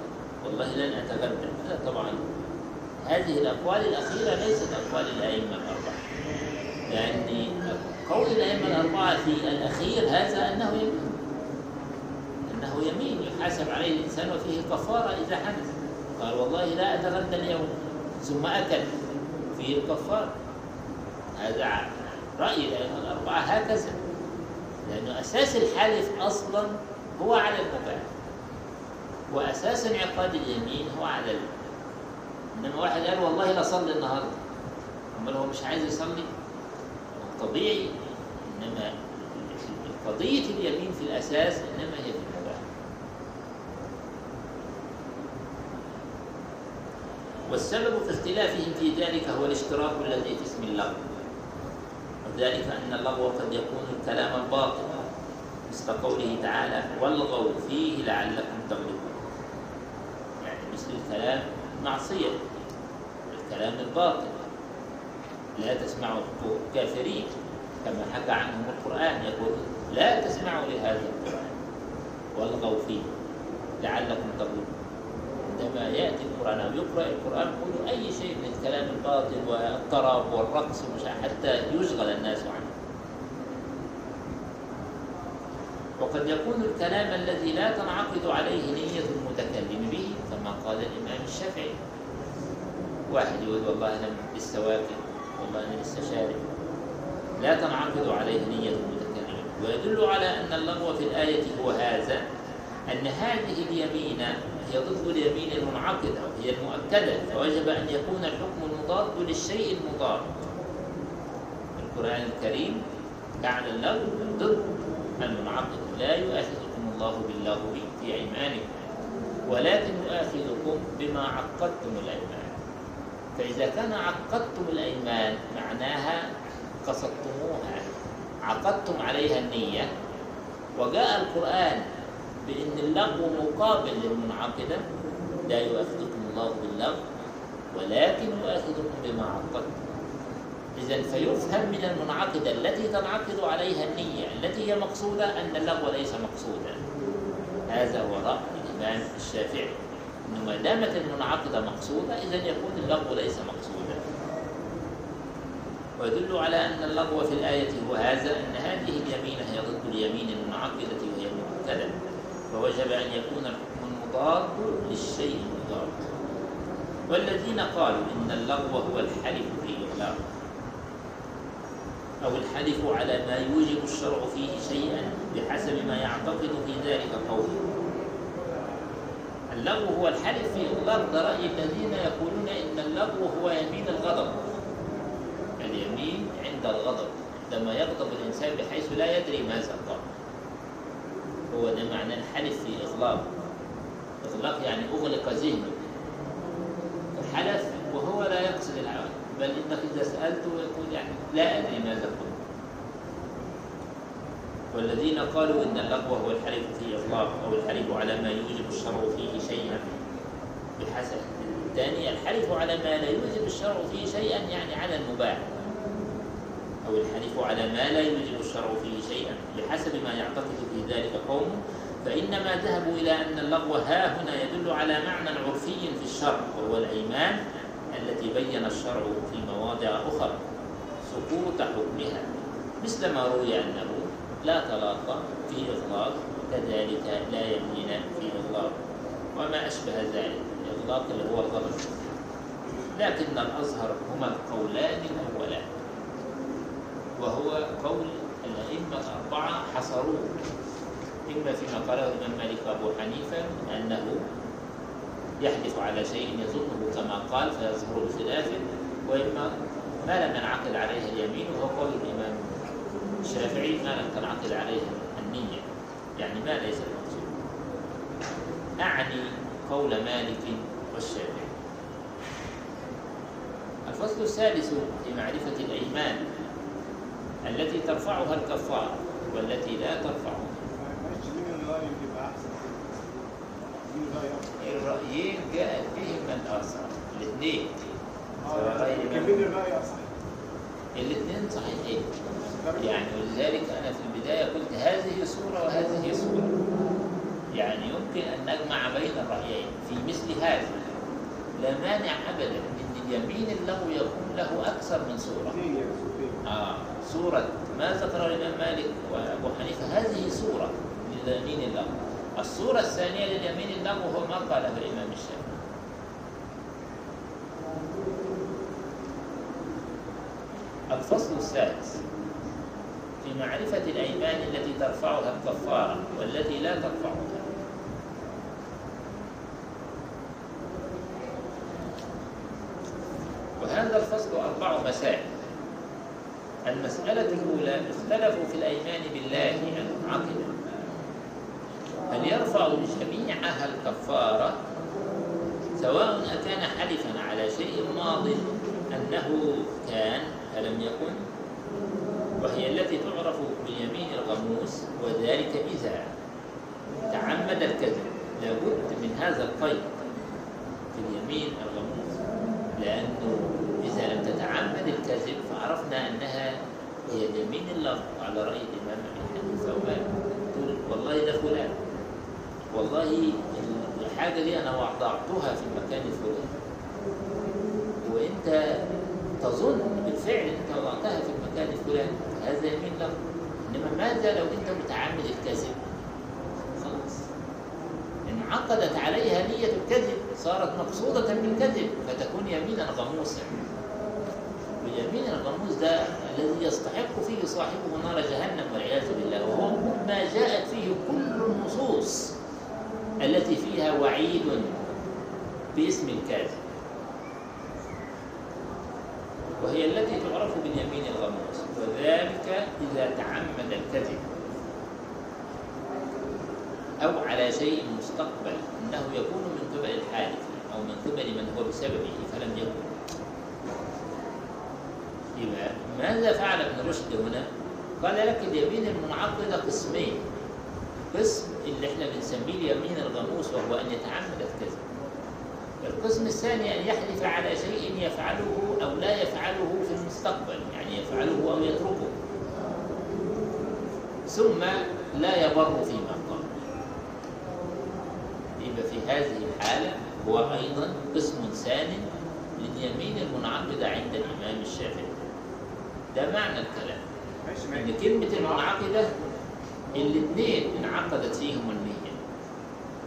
والله لن أتغدى. لا طبعا هذه الأقوال الأخيرة ليست أقوال الأئمة الأربعة. لأن قول الأئمة الأربعة في الأخير هذا أنه يمين. أنه يمين يحاسب عليه الإنسان وفيه كفارة إذا حدث. قال والله لا أتغدى اليوم. ثم أكل. فيه الكفارة هذا رأي الأئمة الأربعة هكذا. لأنه أساس الحلف أصلا هو على المباح وأساس انعقاد اليمين هو على ال... إنما واحد قال والله لا صلي النهاردة. أمال هو مش عايز يصلي؟ طبيعي إنما قضية اليمين في الأساس إنما هي في المباح والسبب في اختلافهم في ذلك هو الاشتراك الذي في اسم اللغو. وذلك أن اللغو قد يكون الكلام الباطل مثل قوله تعالى والغوا فيه لعلكم تغلبون. يعني مثل الكلام معصية الكلام الباطل. لا تسمعوا الكافرين كما حكى عنهم القرآن يقول لا تسمعوا لهذا القرآن والغوا فيه لعلكم تغلبون. عندما يأتي القرآن أو يقرأ القرآن كل أي شيء من الكلام الباطل والطرب والرقص حتى يشغل الناس عنه. وقد يكون الكلام الذي لا تنعقد عليه نية المتكلم. قال الإمام الشافعي. واحد يقول والله أنا لسه واكل والله أنا لسه شارب لا تنعقد عليه نية المتكلم. ويدل على أن اللغو في الآية هو هذا أن هذه اليمين هي ضد اليمين المنعقدة وهي المؤكدة. فوجب أن يكون الحكم المضاد للشيء المضاد. القرآن الكريم جعل اللغو ضد المنعقد. لا يؤاخذكم الله باللغو في أيمانكم. ولكن يؤاخذكم بما عقدتم الأيمان. فإذا كان عقدتم الأيمان معناها قصدتموها عقدتم عليها النية وجاء القرآن بأن اللغو مقابل للمنعقدة لا يؤاخذكم الله باللغو ولكن يؤاخذكم بما عقدتم. إذا فيفهم من المنعقدة التي تنعقد عليها النية التي هي مقصودة أن اللغو ليس مقصودا. هذا هو رأي الإمام الشافعي أنه ما دامت المنعقدة مقصودة إذا يكون اللغو ليس مقصودا. ويدل على أن اللغو في الآية هو هذا أن هذه اليمين هي ضد اليمين المنعقدة وهي مؤكدة فوجب أن يكون الحكم المضاد للشيء المضاد. والذين قالوا إن اللغو هو الحلف في إغلاق أو الحلف على ما يوجب الشرع فيه شيئا بحسب ما يعتقد في ذلك قوله. اللغو هو الحلف في إغلاق ده رأي الذين يقولون إن اللغو هو يمين الغضب. اليمين عند الغضب عندما يغضب الإنسان بحيث لا يدري ماذا قال هو ده معنى الحلف في إغلاق إغلاق يعني أغلق ذهنه. حلف وهو لا يقصد العمل بل إنك إذا سألته يقول يعني لا أدري ماذا قلت والذين قالوا إن اللغو هو الحلف في إغلاق أو الحلف على ما يوجب الشرع فيه شيئا. بحسب الثاني الحلف على ما لا يوجب الشرع فيه شيئا يعني على المباح. أو الحلف على ما لا يوجب الشرع فيه شيئا. بحسب ما يعتقد في ذلك قوم فإنما ذهبوا إلى أن اللغو ها هنا يدل على معنى عرفي في الشرع وهو الأيمان التي بين الشرع في مواضع أخرى سقوط حكمها. مثل ما روي أنه لا طلاق في إطلاق كذلك لا يمين في إطلاق. وما أشبه ذلك الإطلاق اللي هو الغرض لكن الأظهر هما القولان الأولان. وهو قول الأئمة الأربعة حصروه. إما فيما قاله الإمام مالك وأبو حنيفة أنه يحلف على شيء يظنه كما قال فيظهر بخلافه وإما ما لم ينعقد عليه اليمين وهو قول الإمام الشافعي ما لم تنعقد عليه النية يعني ما ليس المقصود. أعني قول مالك والشافعي. الفصل السادس في معرفة الأيمان التي ترفعها الكفارة والتي لا ترفعها؟ الرأيين جاءت بهما الآثار الاثنين. سواء آه رأي لكن الإمام مين الراي اصح؟ الاثنين صحيحين. يعني ولذلك أنا في البداية قلت هذه صورة وهذه صورة. يعني يمكن أن نجمع بين الرأيين في مثل هذا. لا مانع أبدا أن اليمين له يكون له أكثر من صورة. آه صورة ما ذكر الإمام مالك وأبو حنيفة هذه صورة لليمين اللغو الصورة الثانية لليمين اللغو هو ما قاله الإمام الشافعي. الفصل السادس. في معرفة الأيمان التي ترفعها الكفارة والتي لا ترفعها. وهذا الفصل أربع مسائل. المسألة الأولى اختلفوا في الأيمان بالله المنعقدة هل يرفع جميعها الكفارة؟ سواء أكان حلفا على شيء ماض أنه كان فلم يكن؟ وهي التي تعرف باليمين الغموس وذلك إذا تعمد الكذب. لابد من هذا القيد في اليمين الغموس لأنه إذا لم تتعمد الكذب فعرفنا أنها هي اليمين اللغو على رأي الإمام حنيفة ومالك تقول والله ده فلان. والله الحاجة دي أنا وضعتها في المكان الفلاني وأنت تظن بالفعل أنت وضعتها في المكان الفلاني. هذا يمين لغو إنما ماذا لو أنت متعمد الكذب؟ خلاص. انعقدت عليها نية الكذب صارت مقصودة بالكذب فتكون يمينا غموسا. واليمين الغموس ده الذي يستحق فيه صاحبه نار جهنم والعياذ بالله. وهو ما جاءت فيه كل النصوص التي فيها وعيد باسم الكاذب. وهي التي تعرف باليمين الغموس وذلك إذا تعمد الكذب. أو على شيء مستقبل أنه يكون من قبل الحالف أو من قبل من هو بسببه فلم يكن. يبقى ماذا فعل ابن رشد هنا؟ قال لك اليمين المنعقدة قسمين. قسم اللي إحنا بنسميه اليمين الغموس وهو أن يتعمد الكذب. القسم الثاني أن يحلف على شيء يفعله أو لا يفعله في المستقبل يعني يفعله أو يتركه. ثم لا يبر فيما قال. يبقى في هذه الحالة هو أيضا قسم ثاني لليمين المنعقدة عند الإمام الشافعي. ده معنى الكلام إن كلمة المنعقدة الاثنين انعقدت فيهم النية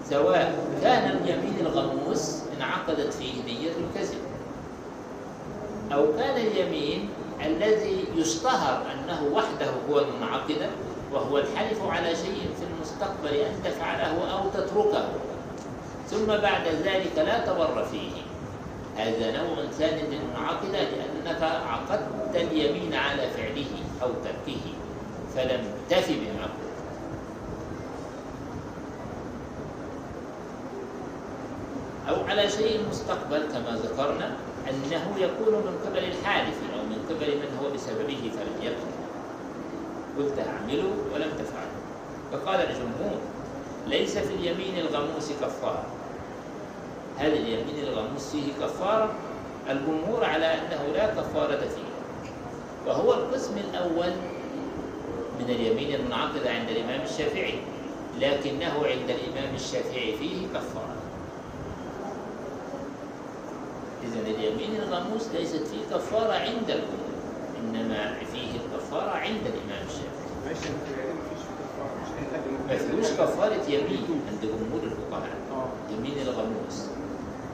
سواء كان اليمين الغموس انعقدت فيه نية الكذب. أو كان اليمين الذي يشتهر أنه وحده هو المنعقدة وهو الحلف على شيء في المستقبل أن تفعله أو تتركه. ثم بعد ذلك لا تبر فيه. هذا نوع ثاني للمنعقدة لأنك عقدت اليمين على فعله أو تركه فلم تف بما قلت أو على شيء مستقبل كما ذكرنا أنه يكون من قبل الحالف أو من قبل من هو بسببه فلم يكن. قلت اعمله ولم تفعله فقال الجمهور ليس في اليمين الغموس كفارة هل اليمين الغموس فيه كفارة؟ الجمهور على أنه لا كفارة فيه. وهو القسم الأول من اليمين المنعقدة عند الإمام الشافعي لكنه عند الإمام الشافعي فيه كفارة إذا اليمين الغموس ليست فيه كفارة عند الجمهور إنما فيه الكفارة عند الإمام الشافعي. ما فيهوش كفارة يمين عند جمهور الفقهاء. يمين الغموس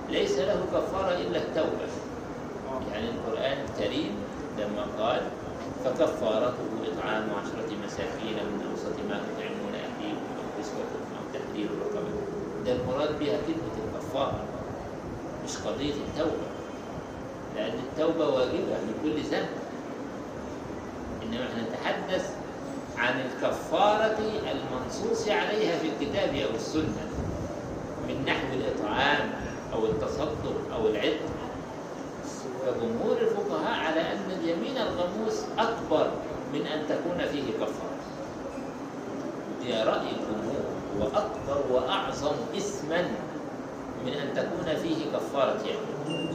ليس له كفارة إلا التوبة. يعني القرآن الكريم لما قال فكفارته إطعام عشرة مساكين من أوسط ما تطعمون أهليكم أو كسوتهم أو تحرير رقبة. ده المراد بها كلمة الكفارة. مش قضية التوبة. لأن التوبة واجبة لكل ذنب. إنما إحنا نتحدث عن الكفارة المنصوص عليها في الكتاب أو السنة من نحو الإطعام أو التصدق أو العتق. فجمهور الفقهاء على أن اليمين الغموس أكبر من أن تكون فيه كفارة. ده رأي الجمهور. هو أكبر وأعظم إثما من أن تكون فيه كفارة يمين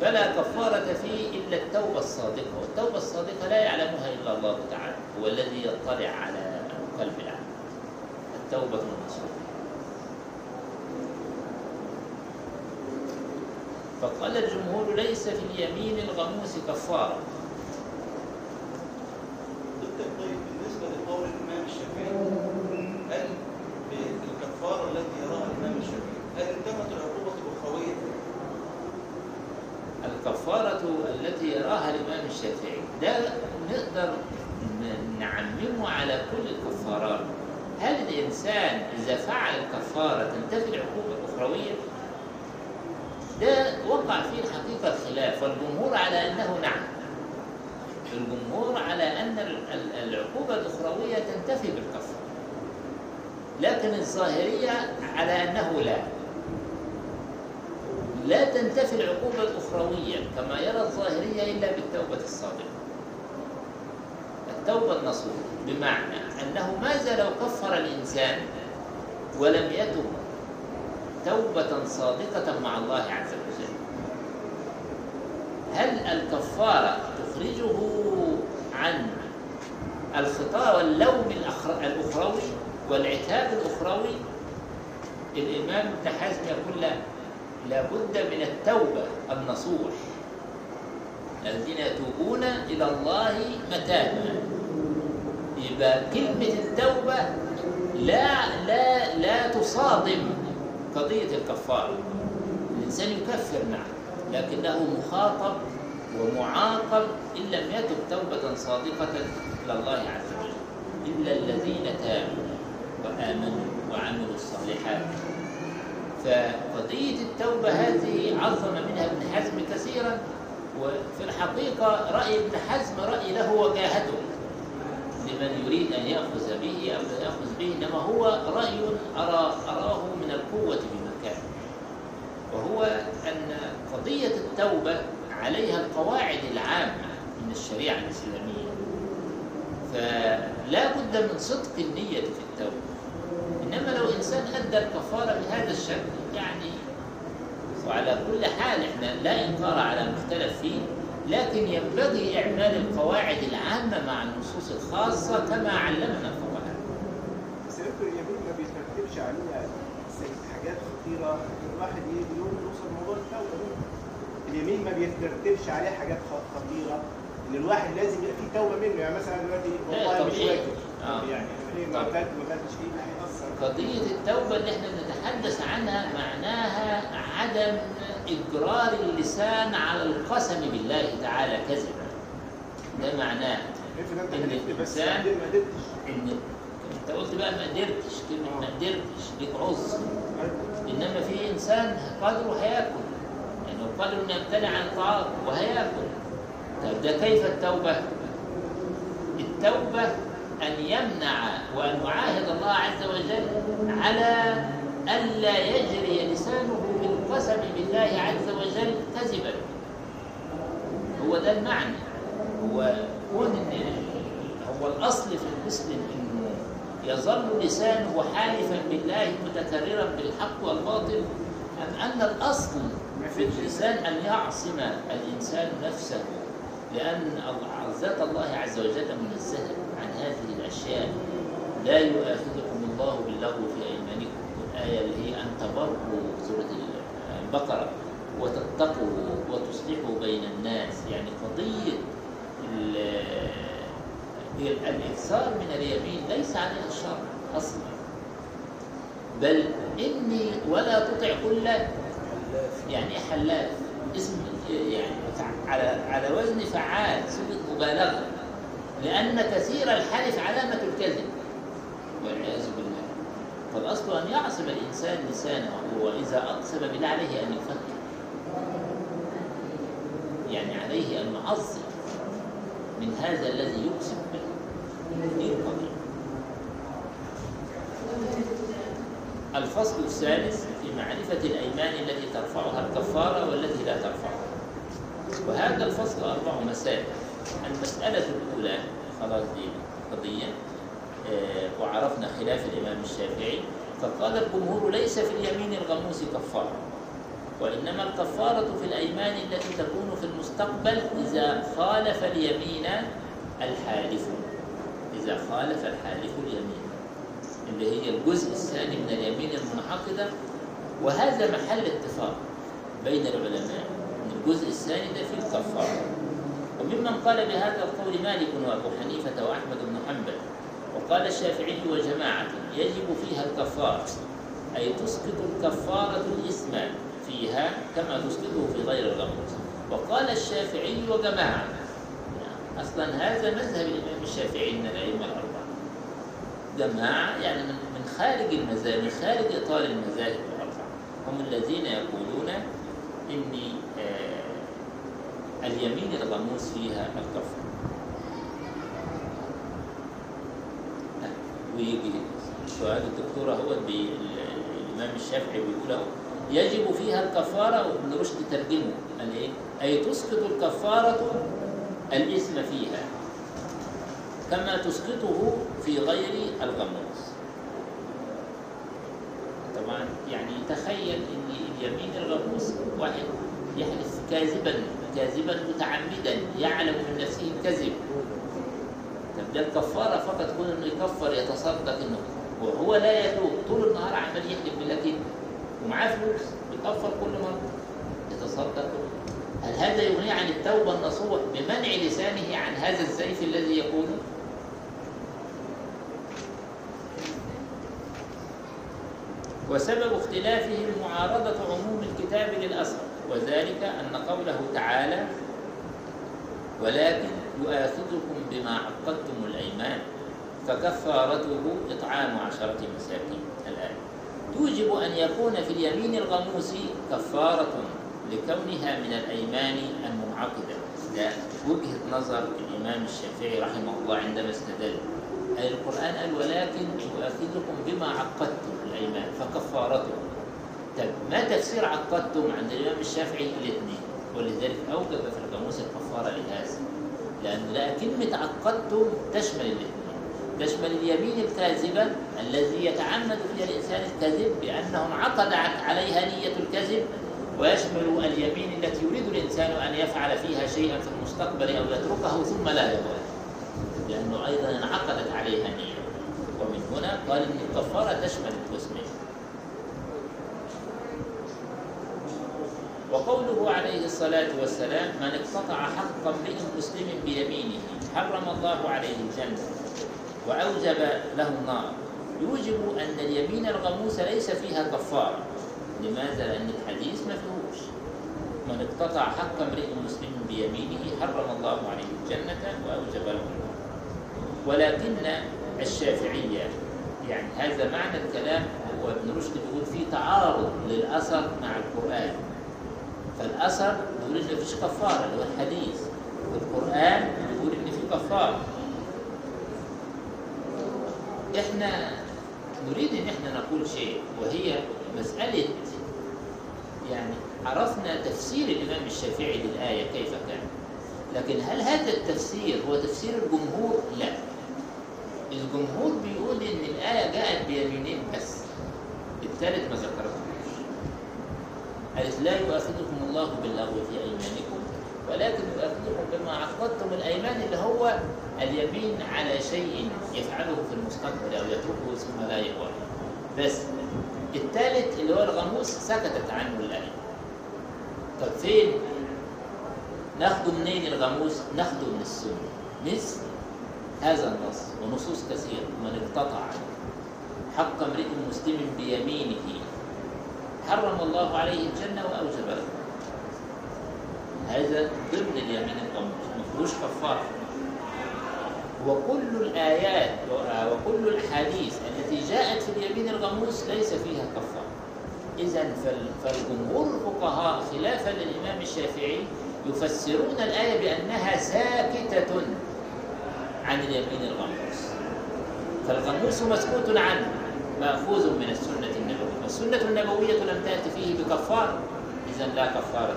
فلا كفارة فيه إلا التوبة الصادقة والتوبة الصادقة لا يعلمها إلا الله تعالى هو الذي يطلع على قلب العبد. التوبة النصوح فقال الجمهور ليس في اليمين الغموس كفارة طيب بالنسبة لقول الإمام الشافعي هل بالكفارة التي يراها الإمام الشافعي هل انتهت العقوبة الأخروية؟ الكفارة التي يراها الإمام الشافعي ده نقدر ن- نعممه على كل الكفارات هل الإنسان إذا فعل الكفارة تنتفي العقوبة الأخروية؟ ده وقع فيه الحقيقة الخلاف والجمهور على أنه نعم. الجمهور على أن ال- ال- العقوبة الأخروية تنتفي بالكفارة لكن الظاهرية على أنه لا. لا تنتفي العقوبة الأخروية كما يرى الظاهرية إلا بالتوبة الصادقة. التوبة النصوح بمعنى أنه ماذا لو كفر الإنسان ولم يتب توبة صادقة مع الله عز وجل. هل الكفارة تخرجه عن الخطا واللوم الأخر- الأخروي والعتاب الأخروي؟ الإمام ابن حزم يقول لا لابد من التوبة النصوح. الذين يتوبون إلى الله متابا يبقى كلمة التوبة لا تصادم قضية الكفارة الإنسان يكفر نعم لكنه مخاطب ومعاقب إن لم يتب توبة صادقة إلى الله عز وجل. إلا الذين تابوا وآمنوا وعملوا الصالحات. فقضية التوبة هذه عظم منها ابن حزم كثيرا وفي الحقيقة رأي ابن حزم رأي له وجاهته. لمن يريد أن يأخذ به لا يأخذ به إنما هو رأي أرى أراه من القوة بمكان وهو أن قضية التوبة عليها القواعد العامة من الشريعة الإسلامية. فلا بد من صدق النية في التوبة. إنما لو إنسان أدى الكفارة بهذا الشكل يعني وعلى كل حال إحنا لا إنكار على مختلف فيه. لكن ينبغي إعمال القواعد العامة مع النصوص الخاصة كما علمنا الفقهاء بس يمكن اليمين ما بيترتبش عليها حاجات خطيرة. الواحد يجي يقول يوصل موضوع التوبه ده اليمين ما بيترتبش عليه حاجات خ- خطيرة. إن الواحد لازم يبقى فيه توبة منه. يعني مثلا دلوقتي والله مش. واجب. آه. يعني ليه ما. كانت ما كانتش فيه هيأثر. قضية التوبة اللي إحنا بنتحدث عنها معناها عدم إجرار اللسان على القسم بالله تعالى كذبا. ده معناه أنت إن الإنسان- إن أنت قلت بقى ما قدرتش كلمة ما قدرتش ليك عذر إنما في إنسان قدره هيأكل. يعني هو قدره إنه يمتنع عن الطعام وهيأكل. طب ده كيف التوبة؟ التوبة أن يمنع وأن يعاهد الله عز وجل على ألا يجري لسانه بالقسم بالله عز وجل كذبا. هو ده المعنى. هو كون هو الأصل في المسلم إنه يظل لسانه حالفا بالله متكررا بالحق والباطل أم أن الأصل في اللسان أن يعصم الإنسان نفسه لأن ذات الله عز وجل منزهة عن هذه الأشياء. لا يؤاخذكم الله باللغو في أيمانكم. الآية اللي هي أن تبروا سورة البقرة وتتقوا وتصلحوا بين الناس. يعني قضية ال- الإكثار من اليمين ليس عليها الشرع أصلا. بل إني ولا تطع كل يعني حلاف. اسم يعني على على وزن فعال صيغه مبالغة. لأن كثير الحلف علامة الكذب. والعياذ بالله. فالأصل أن يعصم الإنسان لسانه واذا اقسم بالله عليه أن يفكر. يعني عليه أن يعظم من هذا الذي يقسم به دي القضية الفصل الثالث في معرفة الأيمان التي ترفعها الكفارة والتي لا ترفعها. وهذا الفصل أربع مسائل. المسألة الأولى خلاص دي قضية آه، وعرفنا خلاف الإمام الشافعي. فقال الجمهور ليس في اليمين الغموس كفارة وإنما الكفارة في الأيمان التي تكون في المستقبل إذا خالف اليمين الحالف إذا خالف الحالف اليمين اللي هي الجزء الثاني من اليمين المنعقدة. وهذا محل اتفاق بين العلماء إن الجزء الثاني ده فيه الكفارة. وممن قال بهذا القول مالك وأبو حنيفة وأحمد بن حنبل وقال الشافعي وجماعة يجب فيها الكفارة أي تسقط الكفارة الإثم فيها كما تسقطه في غير الغموس وقال الشافعي وجماعة أصلا هذا مذهب الإمام الشافعي من الأئمة الأربعة. جماعة يعني من من خارج المذاهب من خارج إطار المذاهب الأربعة. هم الذين يقولون إن آه، اليمين الغموس فيها الكفر آه، ويجي سؤال الدكتور هو الإمام الشافعي بيقول أهو يجب فيها الكفارة وابن رشد ترجمة. قال إيه؟ أي تسقط الكفارة الإثم فيها كما تسقطه في غير الغموس. طبعا يعني تخيل إن اليمين الغموس واحد يحلف كاذبا كاذبا متعمدا يعلم من نفسه الكذب ده الكفارة فقط تكون انه يكفر يتصدق إنه وهو لا يتوب. طول النهار عمال يحلف بالله ومعاه فلوس يكفر كل مرة. يتصدق. هل هذا يغني عن التوبة النصوح بمنع لسانه عن هذا الزيف الذي يقوله؟ وسبب اختلافهم معارضة عموم الكتاب للأثر وذلك أن قوله تعالى ولكن يؤاخذكم بما عقدتم الأيمان فكفارته إطعام عشرة مساكين. الآية توجب أن يكون في اليمين الغموس كفارة لكونها من الأيمان المنعقدة ده وجهة نظر الإمام الشافعي رحمه الله عندما استدل. أي القرآن قال ولكن يؤاخذكم بما عقدتم الأيمان فكفارته. طب ما تفسير عقدتم عند الإمام الشافعي الاثنين؟ ولذلك أوجب في القاموس الكفارة لهذا. لأن لا كلمة عقدتم تشمل الاثنين. تشمل اليمين الكاذبة الذي يتعمد فيها الإنسان الكذب بأنه انعقد عليها نية الكذب ويشمل اليمين التي يريد الإنسان أن يفعل فيها شيئا في المستقبل أو يتركه ثم لا يفعل لأنه أيضا انعقدت عليها نية. ومن هنا قال إن الكفارة تشمل القسمين. وقوله عليه الصلاة والسلام من اقتطع حق امرئ مسلم بيمينه حرم الله عليه الجنة وأوجب له النار. يوجب أن اليمين الغموس ليس فيها كفارة لماذا؟ لأن الحديث ما فيهوش من اقتطع حق امرئ مسلم بيمينه حرم الله عليه الجنة وأوجب له النار. ولكن الشافعية يعني هذا معنى الكلام هو ابن رشد بيقول في تعارض للأثر مع القرآن. فالأثر بيقول إن مفيش كفارة اللي هو الحديث والقرآن بيقول إن في كفارة. إحنا نريد إن إحنا نقول شيء وهي مسألة يعني عرفنا تفسير الإمام الشافعي للآية كيف كان. لكن هل هذا التفسير هو تفسير الجمهور؟ لا. الجمهور بيقول إن الآية جاءت بيمينين بس. الثالث ما ذكرهوش قالت لا يؤاخذكم الله باللغو في أيمانكم ولكن يؤخذكم بما عقدتم الأيمان اللي هو اليمين على شيء يفعله في المستقبل أو يتركه ثم لا يقوى. بس الثالث اللي هو الغموس سكتت عنه الايه طب فين؟ ناخده منين الغموس؟ ناخده من السنة مثل هذا النص ونصوص كثيرة من اقتطع حق امرئ مسلم بيمينه حرم الله عليه الجنة وأوجب له. هذا ضمن اليمين الغموس ما فيهوش كفاره وكل الآيات وكل الأحاديث التي جاءت في اليمين الغموس ليس فيها كفارة إذا فالجمهور الفقهاء خلافا للإمام الشافعي يفسرون الآية بأنها ساكتة عن اليمين الغموس. فالغموس مسكوت عنه مأخوذ من السنة. والسنة النبوية لم تأتي فيه بكفارة. إذا لا كفارة.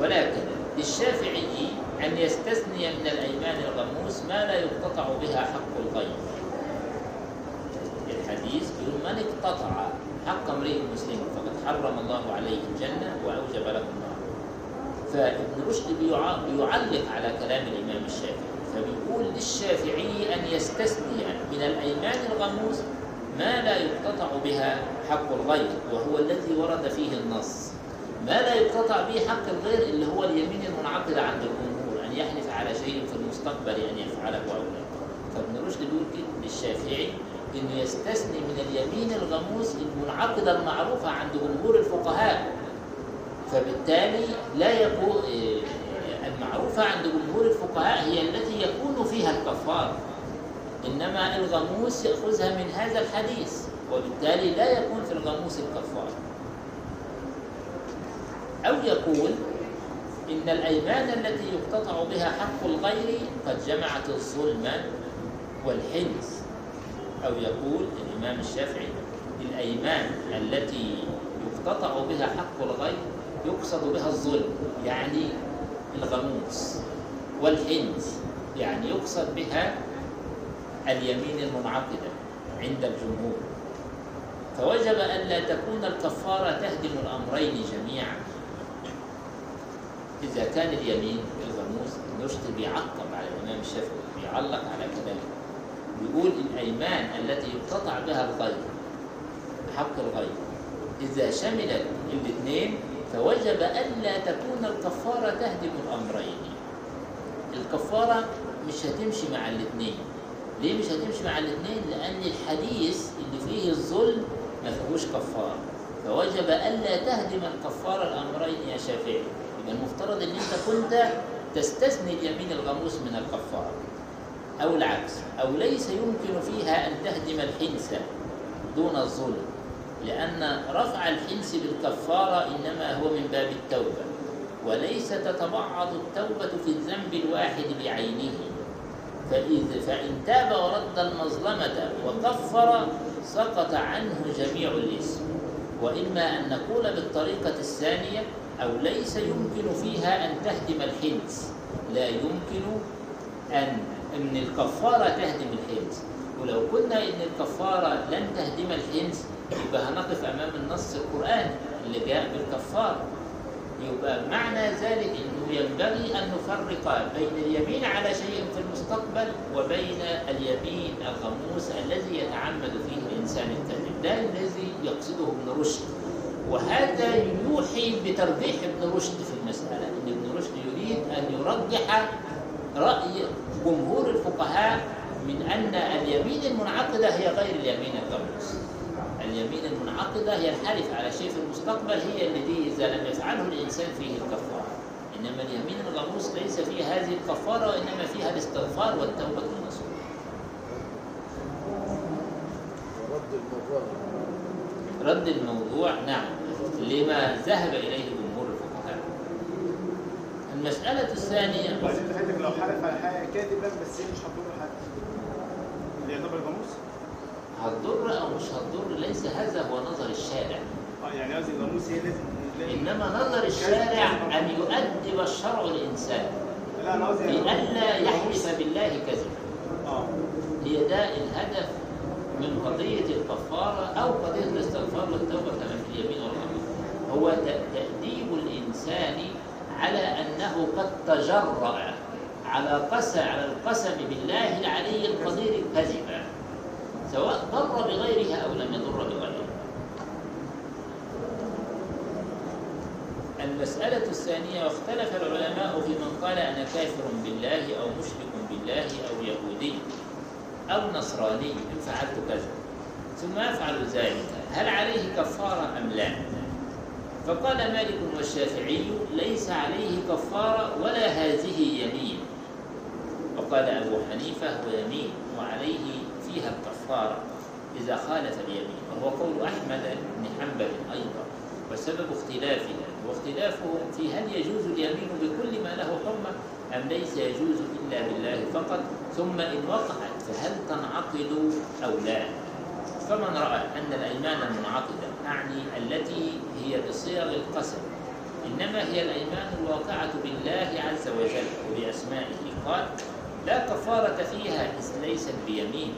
ولكن للشافعي أن يستثني من الأيمان الغموس ما لا يقتطع بها حق الغير. الحديث يقول من اقتطع حق امرئ مسلم فقد حرم الله عليه الجنة وأوجب له النار. فابن رشد بيع- بيعلق على كلام الإمام الشافعي. فبيقول للشافعي أن يستثني من الأيمان الغموس ما لا يقتطع بها حق الغير وهو الذي ورد فيه النص. ما لا يقتطع به حق الغير اللي هو اليمين المنعقدة عند الجمهور أن يحلف على شيء في المستقبل أن يفعله أو لا. فابن رشد بيقول للشافعي إنه يستثني من اليمين الغموس المنعقدة المعروفة عند جمهور الفقهاء فبالتالي لا يكون المعروفة عند جمهور الفقهاء هي التي يكون فيها الكفار. إنما الغموس يأخذها من هذا الحديث وبالتالي لا يكون في الغموس الكفار. أو يقول إن الأيمان التي يقتطع بها حق الغير قد جمعت الظلم والحنس أو يقول الإمام الشافعي الأيمان التي يقتطع بها حق الغير يقصد بها الظلم يعني الغموس والحنس يعني يقصد بها اليمين المنعقدة عند الجمهور. فوجب ألا تكون الكفارة تهدم الأمرين جميعا. إذا كان اليمين الغموس نشط بيعقب على الإمام الشافعي بيعلق على كلامه بيقول الأيمان التي يقتطع بها الغير حق الغير إذا شملت الاثنين فوجب ألا تكون الكفارة تهدم الأمرين. الكفارة مش هتمشي مع الاثنين. ليه مش هتمشي مع الاثنين؟ لأن الحديث اللي فيه الظلم ما فيهوش كفارة. فوجب ألا تهدم الكفارة الأمرين يا شافعي. يبقى المفترض إن أنت كنت تستثني اليمين الغموس من الكفارة. أو العكس. أو ليس يمكن فيها أن تهدم الحنس دون الظلم. لأن رفع الحنس بالكفاره إنما هو من باب التوبة وليس تتبعض التوبة في الذنب الواحد بعينه. فإذ فإن تاب ورد المظلمة وكفر سقط عنه جميع الإثم. وإما أن نقول بالطريقة الثانية أو ليس يمكن فيها أن تهدم الحنس. لا يمكن أن أن الكفارة تهدم الحنس. ولو قلنا أن الكفارة لن تهدم الحنس يبقى هنقف أمام النص القرآني اللي جاء بالكفارة. يبقى معنى ذلك أنه ينبغي أن نفرق بين اليمين على شيء في المستقبل وبين اليمين الغموس الذي يتعمد فيه الإنسان الكذب ده الذي يقصده ابن رشد. وهذا يوحي بترجيح ابن رشد في المسألة إن ابن رشد يريد أن يرجح رأي جمهور الفقهاء من أن اليمين المنعقدة هي غير اليمين الغموس اليمين المنعقدة هي الحلف على شيء في المستقبل هي التي إذا لم يفعله الإنسان فيه الكفارة. إنما اليمين الغموس ليس فيها هذه الكفارة وإنما فيها الاستغفار والتوبة النصوح ورد الموضوع. رد الموضوع نعم. لما ذهب إليه جمهور الفقهاء. المسألة الثانية. وبعدين لو حلف على حاجة كاتبا بس هي مش هتضر حد اللي يعتبر غموس هتضر أو مش هتضر ليس هذا هو نظر الشارع. آه يعني قصدي الغموس هي لازم إنما نظر الشارع أن يؤدب الشرع الإنسان. لا أنا قصدي لئلا يحلف بالله كذبا. آه. هي ده الهدف من قضية الكفارة أو قضية الاستغفار والتوبة كما في اليمين والغموس هو تأديب الإنسان على أنه قد تجرأ. على قسم على القسم بالله العلي القدير كذبا سواء ضر بغيرها أو لم يضر بغيرها المسألة الثانية واختلف العلماء في من قال أنا كافر بالله أو مشرك بالله أو يهودي أو نصراني. إن فعلت كذا. ثم أفعل ذلك. هل عليه كفارة أم لا؟ فقال مالك والشافعي ليس عليه كفارة ولا هذه يمين. وقال أبو حنيفة هو يمين وعليه فيها الكفارة إذا خالف اليمين وهو قول أحمد بن حنبل أيضا وسبب اختلافها واختلافهم في هل يجوز اليمين بكل ما له حرمة أم ليس يجوز إلا بالله فقط ثم إن وقعت فهل تنعقد أو لا؟ فمن رأى أن الأيمان المنعقدة أعني التي هي بصيغ القسم إنما هي الأيمان الواقعة بالله عز وجل وبأسمائه قال لا كفارة فيها إذ ليست بيمين.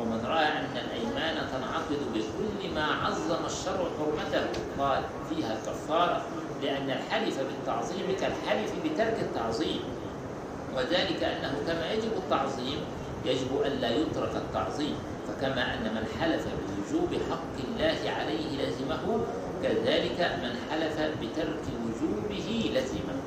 ومن رأى أن الأيمان تنعقد بكل ما عظم الشرع حرمته قال فيها كفارة لأن الحلف بالتعظيم كالحلف بترك التعظيم. وذلك أنه كما يجب التعظيم يجب ألا يترك التعظيم. فكما أن من حلف بوجوب حق الله عليه لزمه كذلك من حلف بترك وجوبه لزمه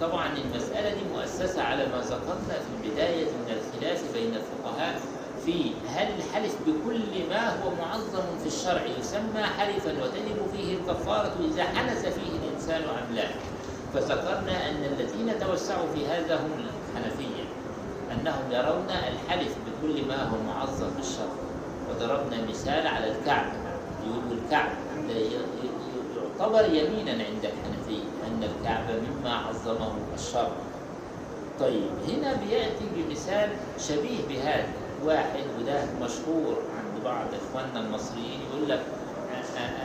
طبعا المسألة دي مؤسسة على ما ذكرنا في البداية من الخلاف بين الفقهاء في هل الحلف بكل ما هو معظم في الشرع يسمى حلفا وتجب فيه الكفارة إذا حدث فيه الإنسان أم لا؟ فذكرنا أن الذين توسعوا في هذا هم الحنفية أنهم يرون الحلف بكل ما هو معظم في الشرع. وضربنا مثال على الكعبة يقولوا الكعبة يعتبر يمينا عند الحنفية. أن الكعبة مما عظمه الشرع طيب هنا بيأتي بمثال شبيه بهذا. واحد وده مشهور عند بعض إخواننا المصريين يقول لك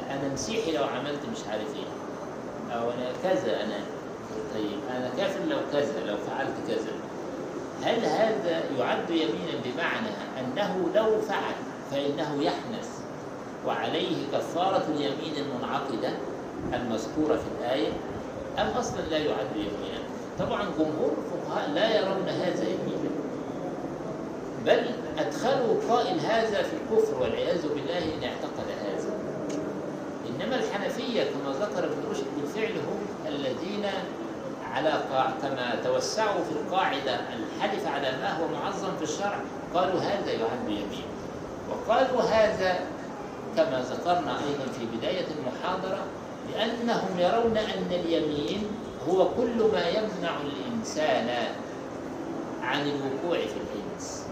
أنا مسيحي لو عملت مش عارف إيه. أو أنا كذا أنا طيب أنا كافر لو كذا لو فعلت كذا. هل هذا يعد يمينا بمعنى أنه لو فعل فإنه يحنث وعليه كفارة اليمين المنعقدة المذكورة في الآية؟ أم أصلا لا يعد يمينا طبعا جمهور الفقهاء لا يرون هذا يمينا بل أدخلوا قائل هذا في الكفر والعياذ بالله إن اعتقد هذا. إنما الحنفية كما ذكر ابن رشد بالفعل هم الذين على كما توسعوا في القاعدة الحلف على ما هو معظم في الشرع قالوا هذا يعد يمين. وقالوا هذا كما ذكرنا أيضا في بداية المحاضرة لأنهم يرون أن اليمين هو كل ما يمنع الإنسان عن الوقوع في الإنس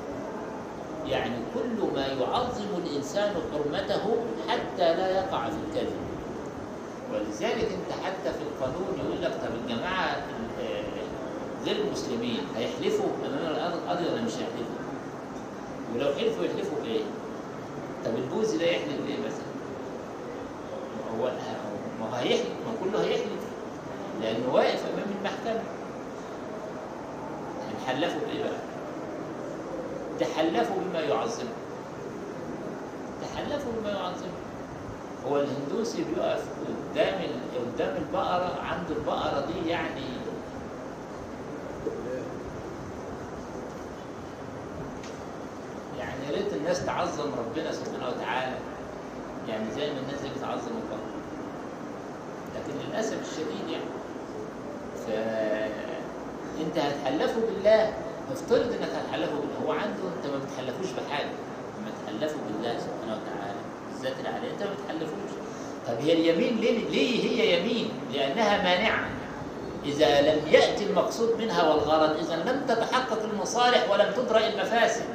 يعني كل ما يعظم الإنسان حرمته حتى لا يقع في الكذب ولذلك أنت حتى في القانون يقول لك طب الجماعة ال- غير المسلمين هيحلفوا أمام القاضي ولا مش هيحلفوا؟ ولو حلفوا يحلفوا بإيه؟ طب البوذي ده يحلف بإيه مثلا؟ هو هو هيحلف ما كله هيحلف. لأنه واقف أمام المحكمة. هنحلفوا بإيه بقى؟ تحلفوا بما يعظمه. تحلفوا بما يعظمه. هو الهندوسي بيقف قدام قدام البقرة عنده البقرة دي يعني. يعني يا ريت الناس تعظم ربنا سبحانه وتعالى. يعني زي ما الناس دي بتعظم البقرة. لكن للأسف الشديد يعني. فأنت هتحلفوا بالله افترض إنك هتحلفوا بالله. هو عنده أنت ما بتحلفوش بحاجة. لما تحلفوا بالله سبحانه وتعالى الذات العليا أنت ما بتحلفوش. طب هي اليمين ليه؟ ليه هي يمين؟ لأنها مانعة. إذا لم يأتي المقصود منها والغرض إذا لم تتحقق المصالح ولم تدرأ المفاسد.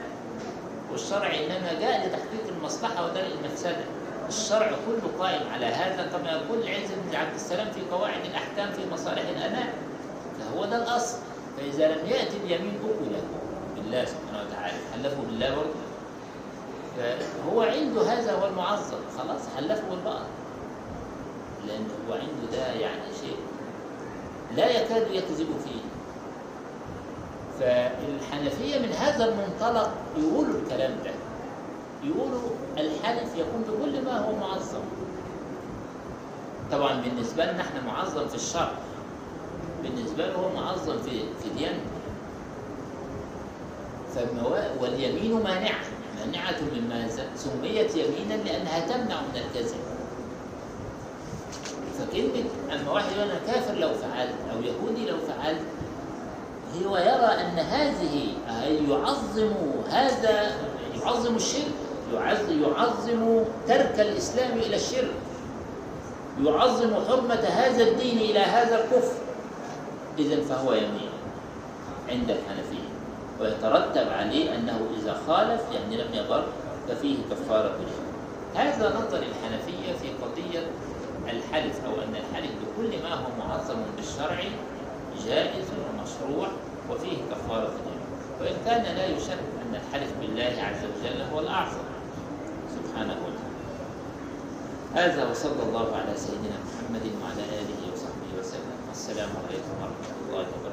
والشرع إنما جاء لتحقيق المصلحة ودرء المفسدة. الشرع كله قائم على هذا كما يقول العز بن عبد السلام في قواعد الأحكام في مصالح الانام فهو ده الأصل. فإذا لم يأتي اليمين اكل بالله سبحانه وتعالى حلفوا بالله برضه. فهو عنده هذا هو المعظم خلاص حلفوا بالبقر لأن هو عنده ده يعني شيء لا يكاد يكذب فيه. فالحنفية من هذا المنطلق يقولوا الكلام ده. يقولوا الحلف يكون بكل ما هو معظم. طبعا بالنسبة لنا إحنا معظم في الشرع. بالنسبة له هو معظم في في ديانته واليمين مانعة. مانعة من ماذا؟ سميت يمينا لأنها تمنع من الكذب فكلمة أما واحد يقول أنا كافر لو فعلت أو يهودي لو فعلت هو يرى أن هذه يعظم هذا يعظم الشرك. يعظم ترك الإسلام إلى الشرك. يعظم حرمة هذا الدين إلى هذا الكفر. إذا فهو يمين عند الحنفية ويترتب عليه أنه إذا خالف يعني لم يبر ففيه كفارة اليمين هذا نظر الحنفية في قضية الحلف أو أن الحلف بكل ما هو معظم بالشرع جائز ومشروع وفيه كفارة اليمين وإن كان لا يشك أن الحلف بالله عز وجل هو الأعظم. سبحانه وتعالى. هذا وصلى الله على سيدنا محمد وعلى آله وصحبه وسلم. والسلام عليكم ورحمة الله وبركاته.